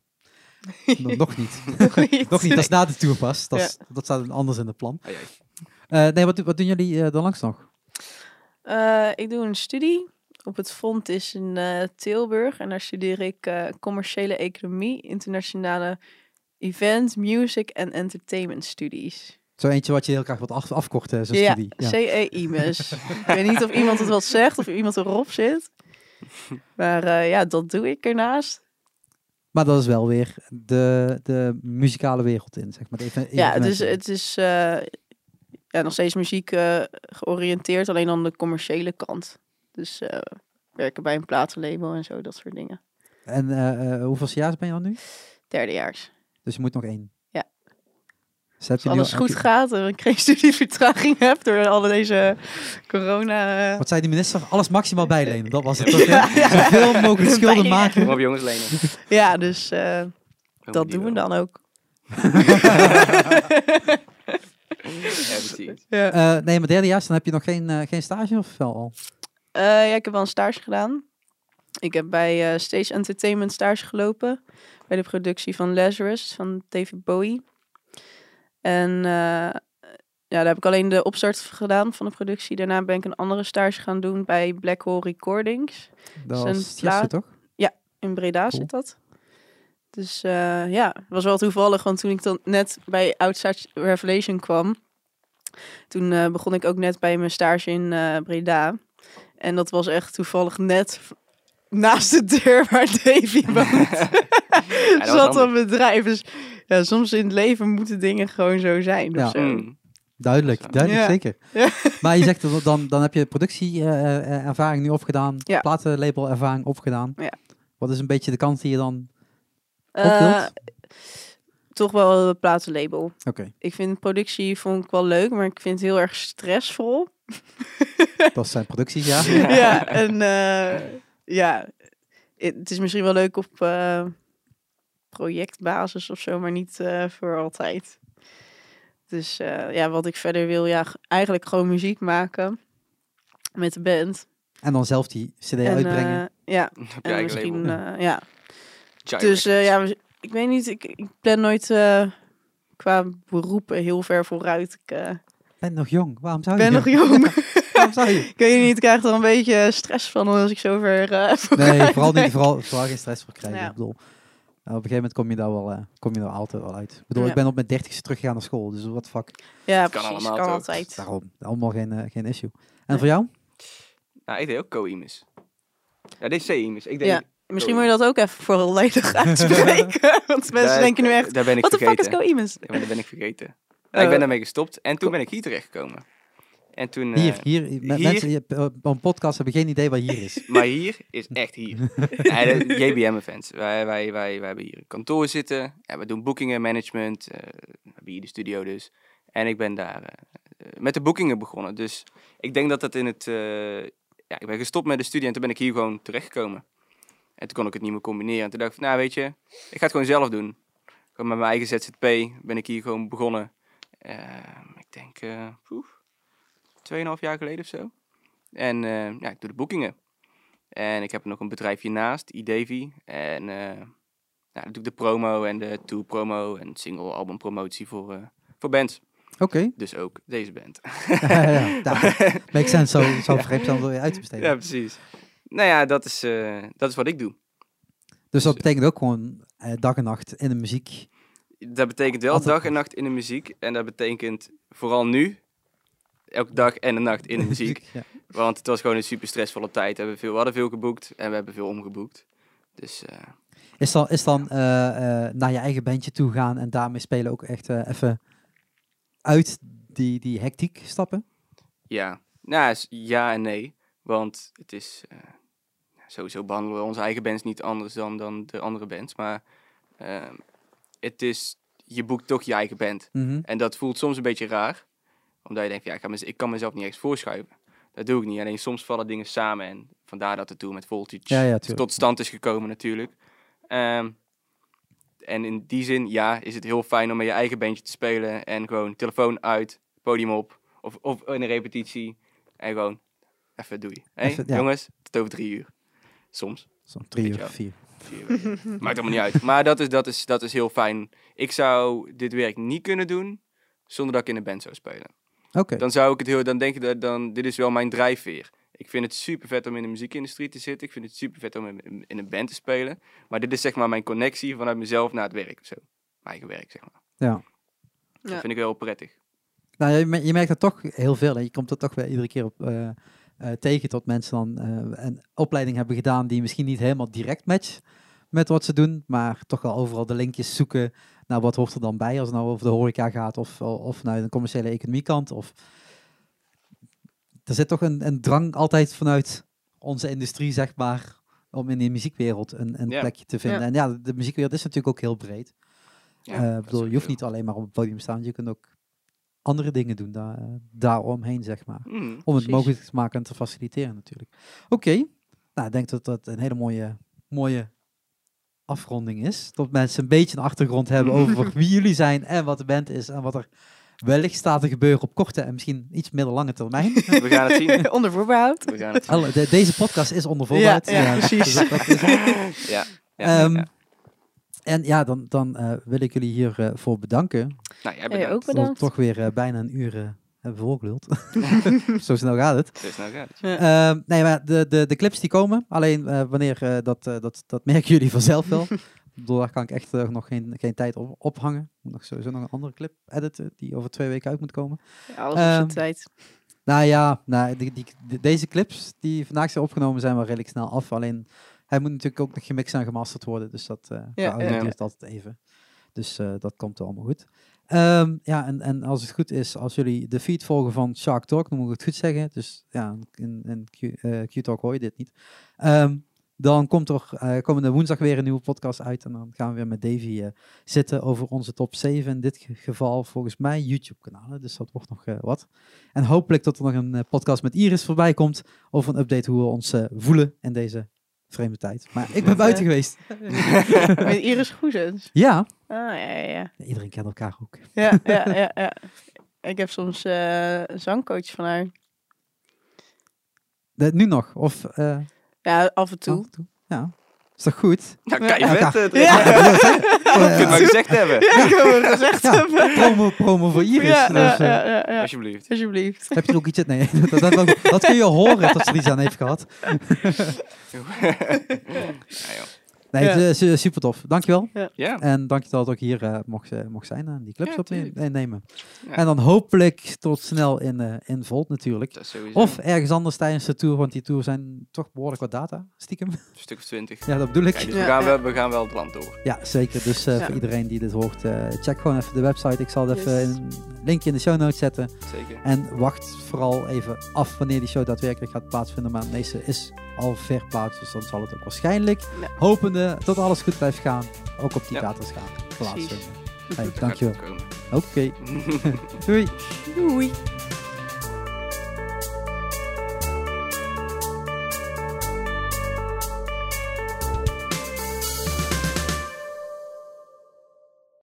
*laughs* Nog- nog niet. Nog niet. *laughs* Nog niet, dat is na de tour pas. Dat, Ja. is- dat staat anders in het plan. Eh, nee, wat, wat doen jullie eh dan langs nog? Eh, ik doe een studie op het Fontis in eh, Tilburg. En daar studeer ik eh, commerciële economie, internationale event, music en entertainment studies. Zo eentje wat je heel graag wat af, afkorten, zo'n Ja, studie. Ja. CE-IMES. ik weet niet of iemand het wat zegt of iemand erop zit. Maar eh, ja, dat doe ik ernaast. Maar dat is wel weer de, de muzikale wereld in, zeg maar. Even- Ja, het is, evenementen. het is eh, ja, nog steeds muziek eh, georiënteerd, alleen aan de commerciële kant. Dus werken bij een platenlabel en zo, dat soort dingen. En hoeveel jaar ben je dan nu? Derdejaars. Dus je moet nog één. Dus Als alles goed je- gaat en ik geen *laughs* studievertraging heb door alle deze corona... eh, Wat zei de minister? Alles maximaal bijlenen. Dat was het *laughs* toch? Ja, ja. Zoveel mogelijk *laughs* schulden maken. Op jongens, lenen. ja, dus eh, dat doen we dan ook. Ja, precies. Ja. Eh, nee, maar derdejaars, dan heb je nog geen, geen stage of wel al? Eh, ja, ik heb wel een stage gedaan. Ik heb bij Stage Entertainment stage gelopen. Bij de productie van Lazarus van David Bowie. En eh, ja, daar heb ik alleen de opstart gedaan van de productie. Daarna ben ik een andere stage gaan doen bij Black Hole Recordings. Dat Tjesse, plaat- toch? In Breda Cool. zit dat. Dus eh, ja, het was wel toevallig, want toen ik dan net bij Outside Revelation kwam, toen eh, begon ik ook net bij mijn stage in Breda. En dat was echt toevallig net naast de deur waar Davy *laughs* woont. *laughs* zat een bedrijf. Dus ja, soms in het leven moeten dingen gewoon zo zijn. Ja. Of zo. Mm. Duidelijk, duidelijk, Ja. zeker. Ja. Maar je *laughs* zegt, dan, dan heb je productieervaring nu opgedaan, Ja. platenlabel ervaring opgedaan. Ja. Wat is een beetje de kant die je dan... Eh, wilt? toch wel een platenlabel. Oké, Ik vind productie vond ik wel leuk, maar ik vind het heel erg stressvol. dat zijn producties, ja. ja, en eh, ja, het is misschien wel leuk op eh, projectbasis of zo, maar niet eh, voor altijd. Dus eh, ja, wat ik verder wil, ja, eigenlijk gewoon muziek maken met de band. En dan zelf die cd en, uitbrengen. ja, en misschien, eh, ja. *laughs* Giant Dus eh, ja, ik weet niet, ik, ik plan nooit eh, qua beroepen heel ver vooruit. Ik eh, ben nog jong, waarom zou je? ben nog jong. *laughs* *laughs* Waarom zou je? *laughs* ik weet niet, ik krijg er een beetje stress van als ik zo ver eh, Nee, vooral, niet, vooral, vooral geen stress voor krijgen. Ja. Ik bedoel, eh, op een gegeven moment kom je daar wel, eh, kom je er altijd wel uit. Ik bedoel, Ja. ik ben op mijn dertigste teruggegaan naar school, dus wat fuck. Ja, kan precies, allemaal kan altijd. Daarom, allemaal geen, eh, geen issue. En Nee. voor jou? Nou, ik deed ook co-imus. Ja, dit is C-imus. Ik deed... Ja, Misschien moet je dat ook even volledig *laughs* uitspreken. Want mensen Daar- denken nu echt, Daar ben ik wat de fuck is vergeten. co-imus? Ja, dat ben ik vergeten. Nou, *laughs* ik Oh. ben daarmee gestopt en toen ben ik hier terechtgekomen. En toen... eh, Hier, hier, me- hier? mensen je, eh, op een podcast hebben geen idee waar hier is. *laughs* Maar hier is echt hier. *laughs* nee, de JBM-events. Wij, wij, wij, wij hebben hier een kantoor zitten. En we doen boekingen, management. eh, we hebben hier de studio dus. En ik ben daar met de boekingen begonnen. Dus ik denk dat dat in het... ja, ik ben gestopt met de studie en toen ben ik hier gewoon terechtgekomen. En toen kon ik het niet meer combineren. En toen dacht ik, nou weet je, ik ga het gewoon zelf doen. Gewoon met mijn eigen ZZP ben ik hier gewoon begonnen. Eh, ik denk, eh poeh, 2,5 jaar geleden of zo. En eh, ja, ik doe de boekingen. En ik heb nog een bedrijfje naast, iDavy. En eh ja, dan doe ik de promo en de tour promo en single album promotie voor, eh, voor bands. Oké. Dus ook deze band. *laughs* *laughs* ja, ja, ja. Makes sense, zo, zo vreemd dan wil je uit te besteden. ja, precies. Nou ja, dat is, dat is wat ik doe. Dus dat betekent ook gewoon dag en nacht in de muziek. Dat betekent wel Altijd- dag en nacht in de muziek. En dat betekent vooral nu, elke dag en de nacht in de *laughs* muziek. Ja. Want het was gewoon een super stressvolle tijd. We, hebben veel, we hadden veel geboekt en we hebben veel omgeboekt. Dus eh, Is dan, is dan eh, eh, naar je eigen bandje toe gaan en daarmee spelen ook echt even uit die, die hectiek stappen? ja, nou, is ja en nee. Want het is, sowieso behandelen we onze eigen bands niet anders dan, dan de andere bands. Maar ehm, het is, je boekt toch je eigen band. Mhm. En dat voelt soms een beetje raar. Omdat je denkt, ja, ik, ga mez- ik kan mezelf niet eens voorschuiven. Dat doe ik niet. Alleen soms vallen dingen samen. En vandaar dat het toen met Voltage Ja, ja, tuurlijk. tot stand is gekomen natuurlijk. Ehm, en in die zin, ja, is het heel fijn om met je eigen bandje te spelen. En gewoon telefoon uit, podium op. Of, of in een repetitie. En gewoon, even doei. Hey, Even, ja. Jongens, tot over drie uur. Soms. Zo'n drie uur, je vier. *laughs* Maakt allemaal niet uit. Maar dat is, dat, is, dat is heel fijn. Ik zou dit werk niet kunnen doen zonder dat ik in een band zou spelen. Oké. Dan zou ik het heel, dan denk ik dat dan, dit is wel mijn drijfveer. Ik vind het super vet om in de muziekindustrie te zitten. Ik vind het super vet om in, in een band te spelen. Maar dit is zeg maar mijn connectie vanuit mezelf naar het werk zo. Mijn eigen werk, zeg maar. Ja. Dat Ja. vind ik wel prettig. Nou, je, je merkt dat toch heel veel. En je komt er toch weer iedere keer op eh, eh, tegen tot mensen dan eh, een opleiding hebben gedaan die misschien niet helemaal direct matcht met wat ze doen, maar toch wel overal de linkjes zoeken naar wat hoort er dan bij als het nou over de horeca gaat of, of naar de commerciële economiekant. Of... Er zit toch een, een drang altijd vanuit onze industrie, zeg maar, om in de muziekwereld een, een Ja. plekje te vinden. Ja. En ja, de muziekwereld is natuurlijk ook heel breed. Ja, Eh, bedoel, je hoeft niet alleen maar op het podium te staan, je kunt ook andere dingen doen daar, eh, daaromheen, zeg maar. Mm. Om het Precies. mogelijk te maken en te faciliteren natuurlijk. Oké, nou ik denk dat dat een hele mooie, mooie afronding is. Dat mensen een beetje een achtergrond hebben *laughs* over wie jullie zijn en wat de band is en wat er wellicht staat te gebeuren op korte en misschien iets middellange termijn. *laughs* We gaan het zien. *laughs* Onder voorbehoud. We gaan het zien. Alle- de- deze podcast is onder voorbehoud. Ja, ja, precies. dus dat is het. Ja. Ja, Ehm, ja. En ja, dan, dan eh, wil ik jullie hiervoor voor bedanken. Nou, jij bedankt. ook bedankt. toch weer eh, bijna een uur hebben volgeluld. *laughs* Zo snel gaat het. Dus nou gaat het. Ehm, nee, maar de, de, de clips die komen, alleen eh, wanneer, eh, dat, eh, dat, dat merken jullie vanzelf wel. *laughs* Daar kan ik echt nog geen, geen tijd op ophangen. Ik moet nog sowieso nog een andere clip editen die over twee weken uit moet komen. Ja, alles op zijn Ehm, tijd. Nou ja, nou, die, die, de- deze clips die vandaag zijn opgenomen zijn wel redelijk snel af. Alleen hij moet natuurlijk ook nog gemixt en gemasterd worden. Dus dat eh Ja, ja, ja. duurt altijd even. Dus eh, dat komt allemaal goed. Ehm, ja, en, en als het goed is, als jullie de feed volgen van Shark Talk, dan moet ik het goed zeggen. Dus ja, in, eh, Q-Talk hoor je dit niet. Ehm, dan komt er eh, komende woensdag weer een nieuwe podcast uit. En dan gaan we weer met Davy eh, zitten over onze top 7. In dit ge- geval volgens mij YouTube-kanalen. Dus dat wordt nog wat. En hopelijk dat er nog een podcast met Iris voorbij komt. Over een update hoe we ons voelen in deze vreemde tijd. Maar ik ben buiten geweest. *laughs* Met Iris Goezens. Ja. Ah, ja, ja, Iedereen kent elkaar ook. Ja, ja, ja, ja. Ik heb soms eh, een zangcoach van haar. Eh, nu nog? Of eh, Ja, af en toe. af en toe? Ja. Is toch goed? Nou, kan je Ja, vet. Ja. Je Ja, kunt maar gezegd hebben. Ja, het gezegd Ja, hebben. promo, promo voor Iris. Ja, ja, ja, ja, ja. Alsjeblieft. Alsjeblieft. Heb je er ook iets... Nee, *laughs* dat, dat, dat, dat kun je horen dat ze er iets aan heeft gehad. *laughs* Nee, Ja. het is, eh, super tof. Dankjewel. Ja. En dankjewel dat ik hier eh, mocht, eh, mocht zijn en die clips Ja, opnemen. En dan hopelijk tot snel in, eh in Volt natuurlijk. Of ergens anders tijdens de tour, want die tour zijn toch behoorlijk wat data, stiekem. een stuk of twintig. ja, dat bedoel ik. Ja, dus Ja, we, gaan wel, we gaan wel het land door. Ja, zeker. Dus eh, Ja. voor iedereen die dit hoort, eh, check gewoon even de website. Ik zal het Yes. even een linkje in de show notes zetten. Zeker. En wacht vooral even af wanneer die show daadwerkelijk gaat plaatsvinden. Maar het meeste is al verplaatst, dus dan zal het ook waarschijnlijk, Ja. hopende dat alles goed blijft gaan, ook op die Ja. data's gaan plaatsvinden. Hey, *laughs* dankjewel. Oké, *laughs* doei. Doei.